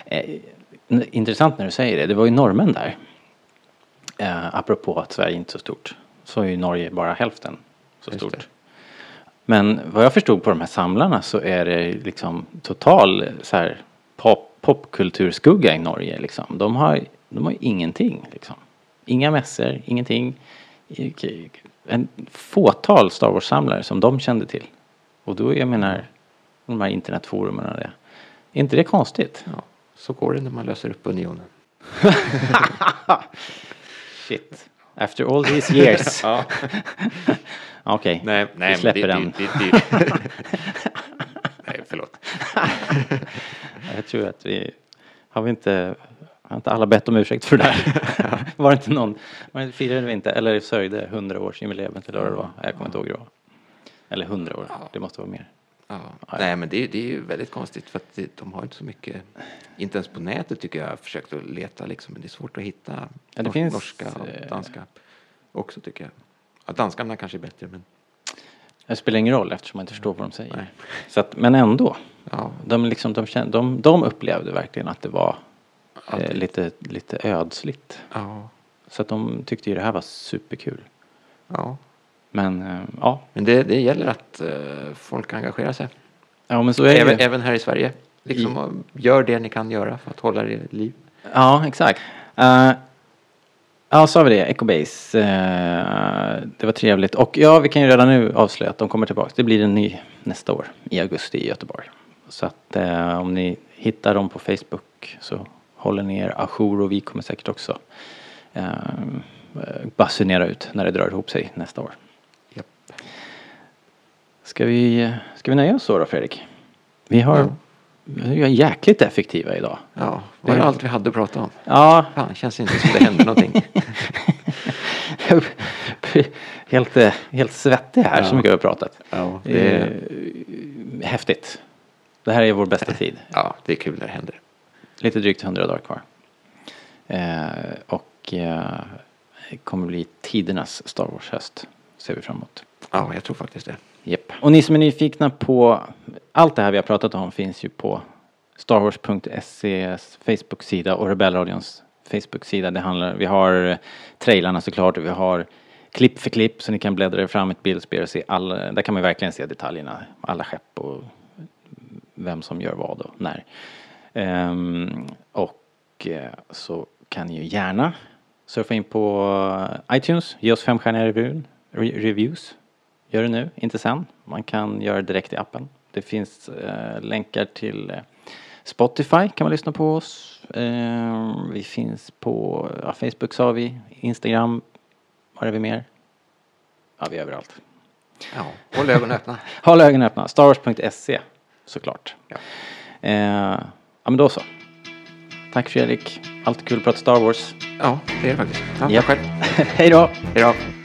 Eh, intressant när du säger det. Det var ju norrmän där. Eh, apropå att Sverige inte är så stort. Så är ju Norge bara hälften så Just stort. det. Men vad jag förstod på de här samlarna så är det liksom total så här pop, popkulturskugga i Norge liksom. De har, de har ingenting liksom. Inga mässor, ingenting. En fåtal Star Wars-samlare som de kände till. Och då, jag menar, de här internetforumen och det. Är inte det konstigt? Ja, så går det när man löser upp unionen. [laughs] Shit. After all these years. [laughs] Ja. [laughs] Okej, Nej, vi nej, släpper det, den. Det, det, nej, förlåt. Jag tror att vi, har vi inte, har inte alla bett om ursäkt för det här? var det inte någon, var det, firade vi inte, eller sörjde 100 års jubileet eller vad det var? Jag kommer inte ihåg hur det var. Eller 100 år, det måste vara mer. Ja. Nej, men det, det är ju väldigt konstigt för att det, de har inte så mycket, inte ens på nätet tycker jag, jag har försökt att leta liksom, men det är svårt att hitta det nor- finns, norska och eh, danska också tycker jag. Ja, danskarna kanske är bättre, men Det spelar ingen roll eftersom man inte förstår vad de säger. Nej. Så att, men ändå, ja, de, liksom, de, kände, de, de upplevde verkligen att det var eh, lite, lite ödsligt. ja, Så att de tyckte ju det här var superkul. ja. Men eh, ja, Men det, det gäller att eh, folk engagerar sig. ja men så är det Även, ju. även här i Sverige. Liksom, och gör det ni kan göra för att hålla det i liv. Ja, exakt. Uh, ja, sa vi det. Ecobase. Uh, det var trevligt. Och ja, vi kan ju redan nu avslöja att de kommer tillbaka. Det blir en ny nästa år i augusti i Göteborg. Så att eh, om ni hittar dem på Facebook så håller ni er ajour och vi kommer säkert också uh, basunera ut när det drar ihop sig nästa år. Ska vi, ska vi nöja oss så då Fredrik? Vi har, vi är jäkligt effektiva idag. Ja, var det Det- allt vi hade att prata om? Ja, Fan, känns inte som det hände någonting. [laughs] helt, eh, helt svettig här, så Ja. mycket vi har pratat. Ja, det, Eh, häftigt. Det här är vår bästa tid. ja, det är kul när det händer. Lite drygt 100 dagar kvar. Eh, och eh, det kommer bli tidernas Star Wars-höst. Ser vi fram emot. Ja, jag tror faktiskt det. Yep. Och ni som är nyfikna på allt det här vi har pratat om finns ju på starwars.ses Facebook-sida och Rebellradions Facebook-sida. Det handlar, vi har trailarna såklart och vi har klipp för klipp så ni kan bläddra er fram ett bildspel och se alla, där kan man verkligen se detaljerna, alla skepp och vem som gör vad och när. Um, och eh, så kan ni ju gärna surfa in på iTunes, ge oss femstjärniga reviews. Gör det nu, inte sen. Man kan göra det direkt i appen. Det finns eh, länkar till eh, Spotify kan man lyssna på oss. Eh, vi finns på ja, Facebook sa vi, Instagram, var är vi mer? Ja, vi är överallt. Ja, håll ögonen öppna. [laughs] Håll ögonen öppna. Starwars.se såklart. Ja. Eh, ja men då så. Tack Fredrik. Alltid kul att prata Star Wars. Ja, det är det faktiskt. Ja, Japp. tack själv. [laughs] Hej då! Hej då.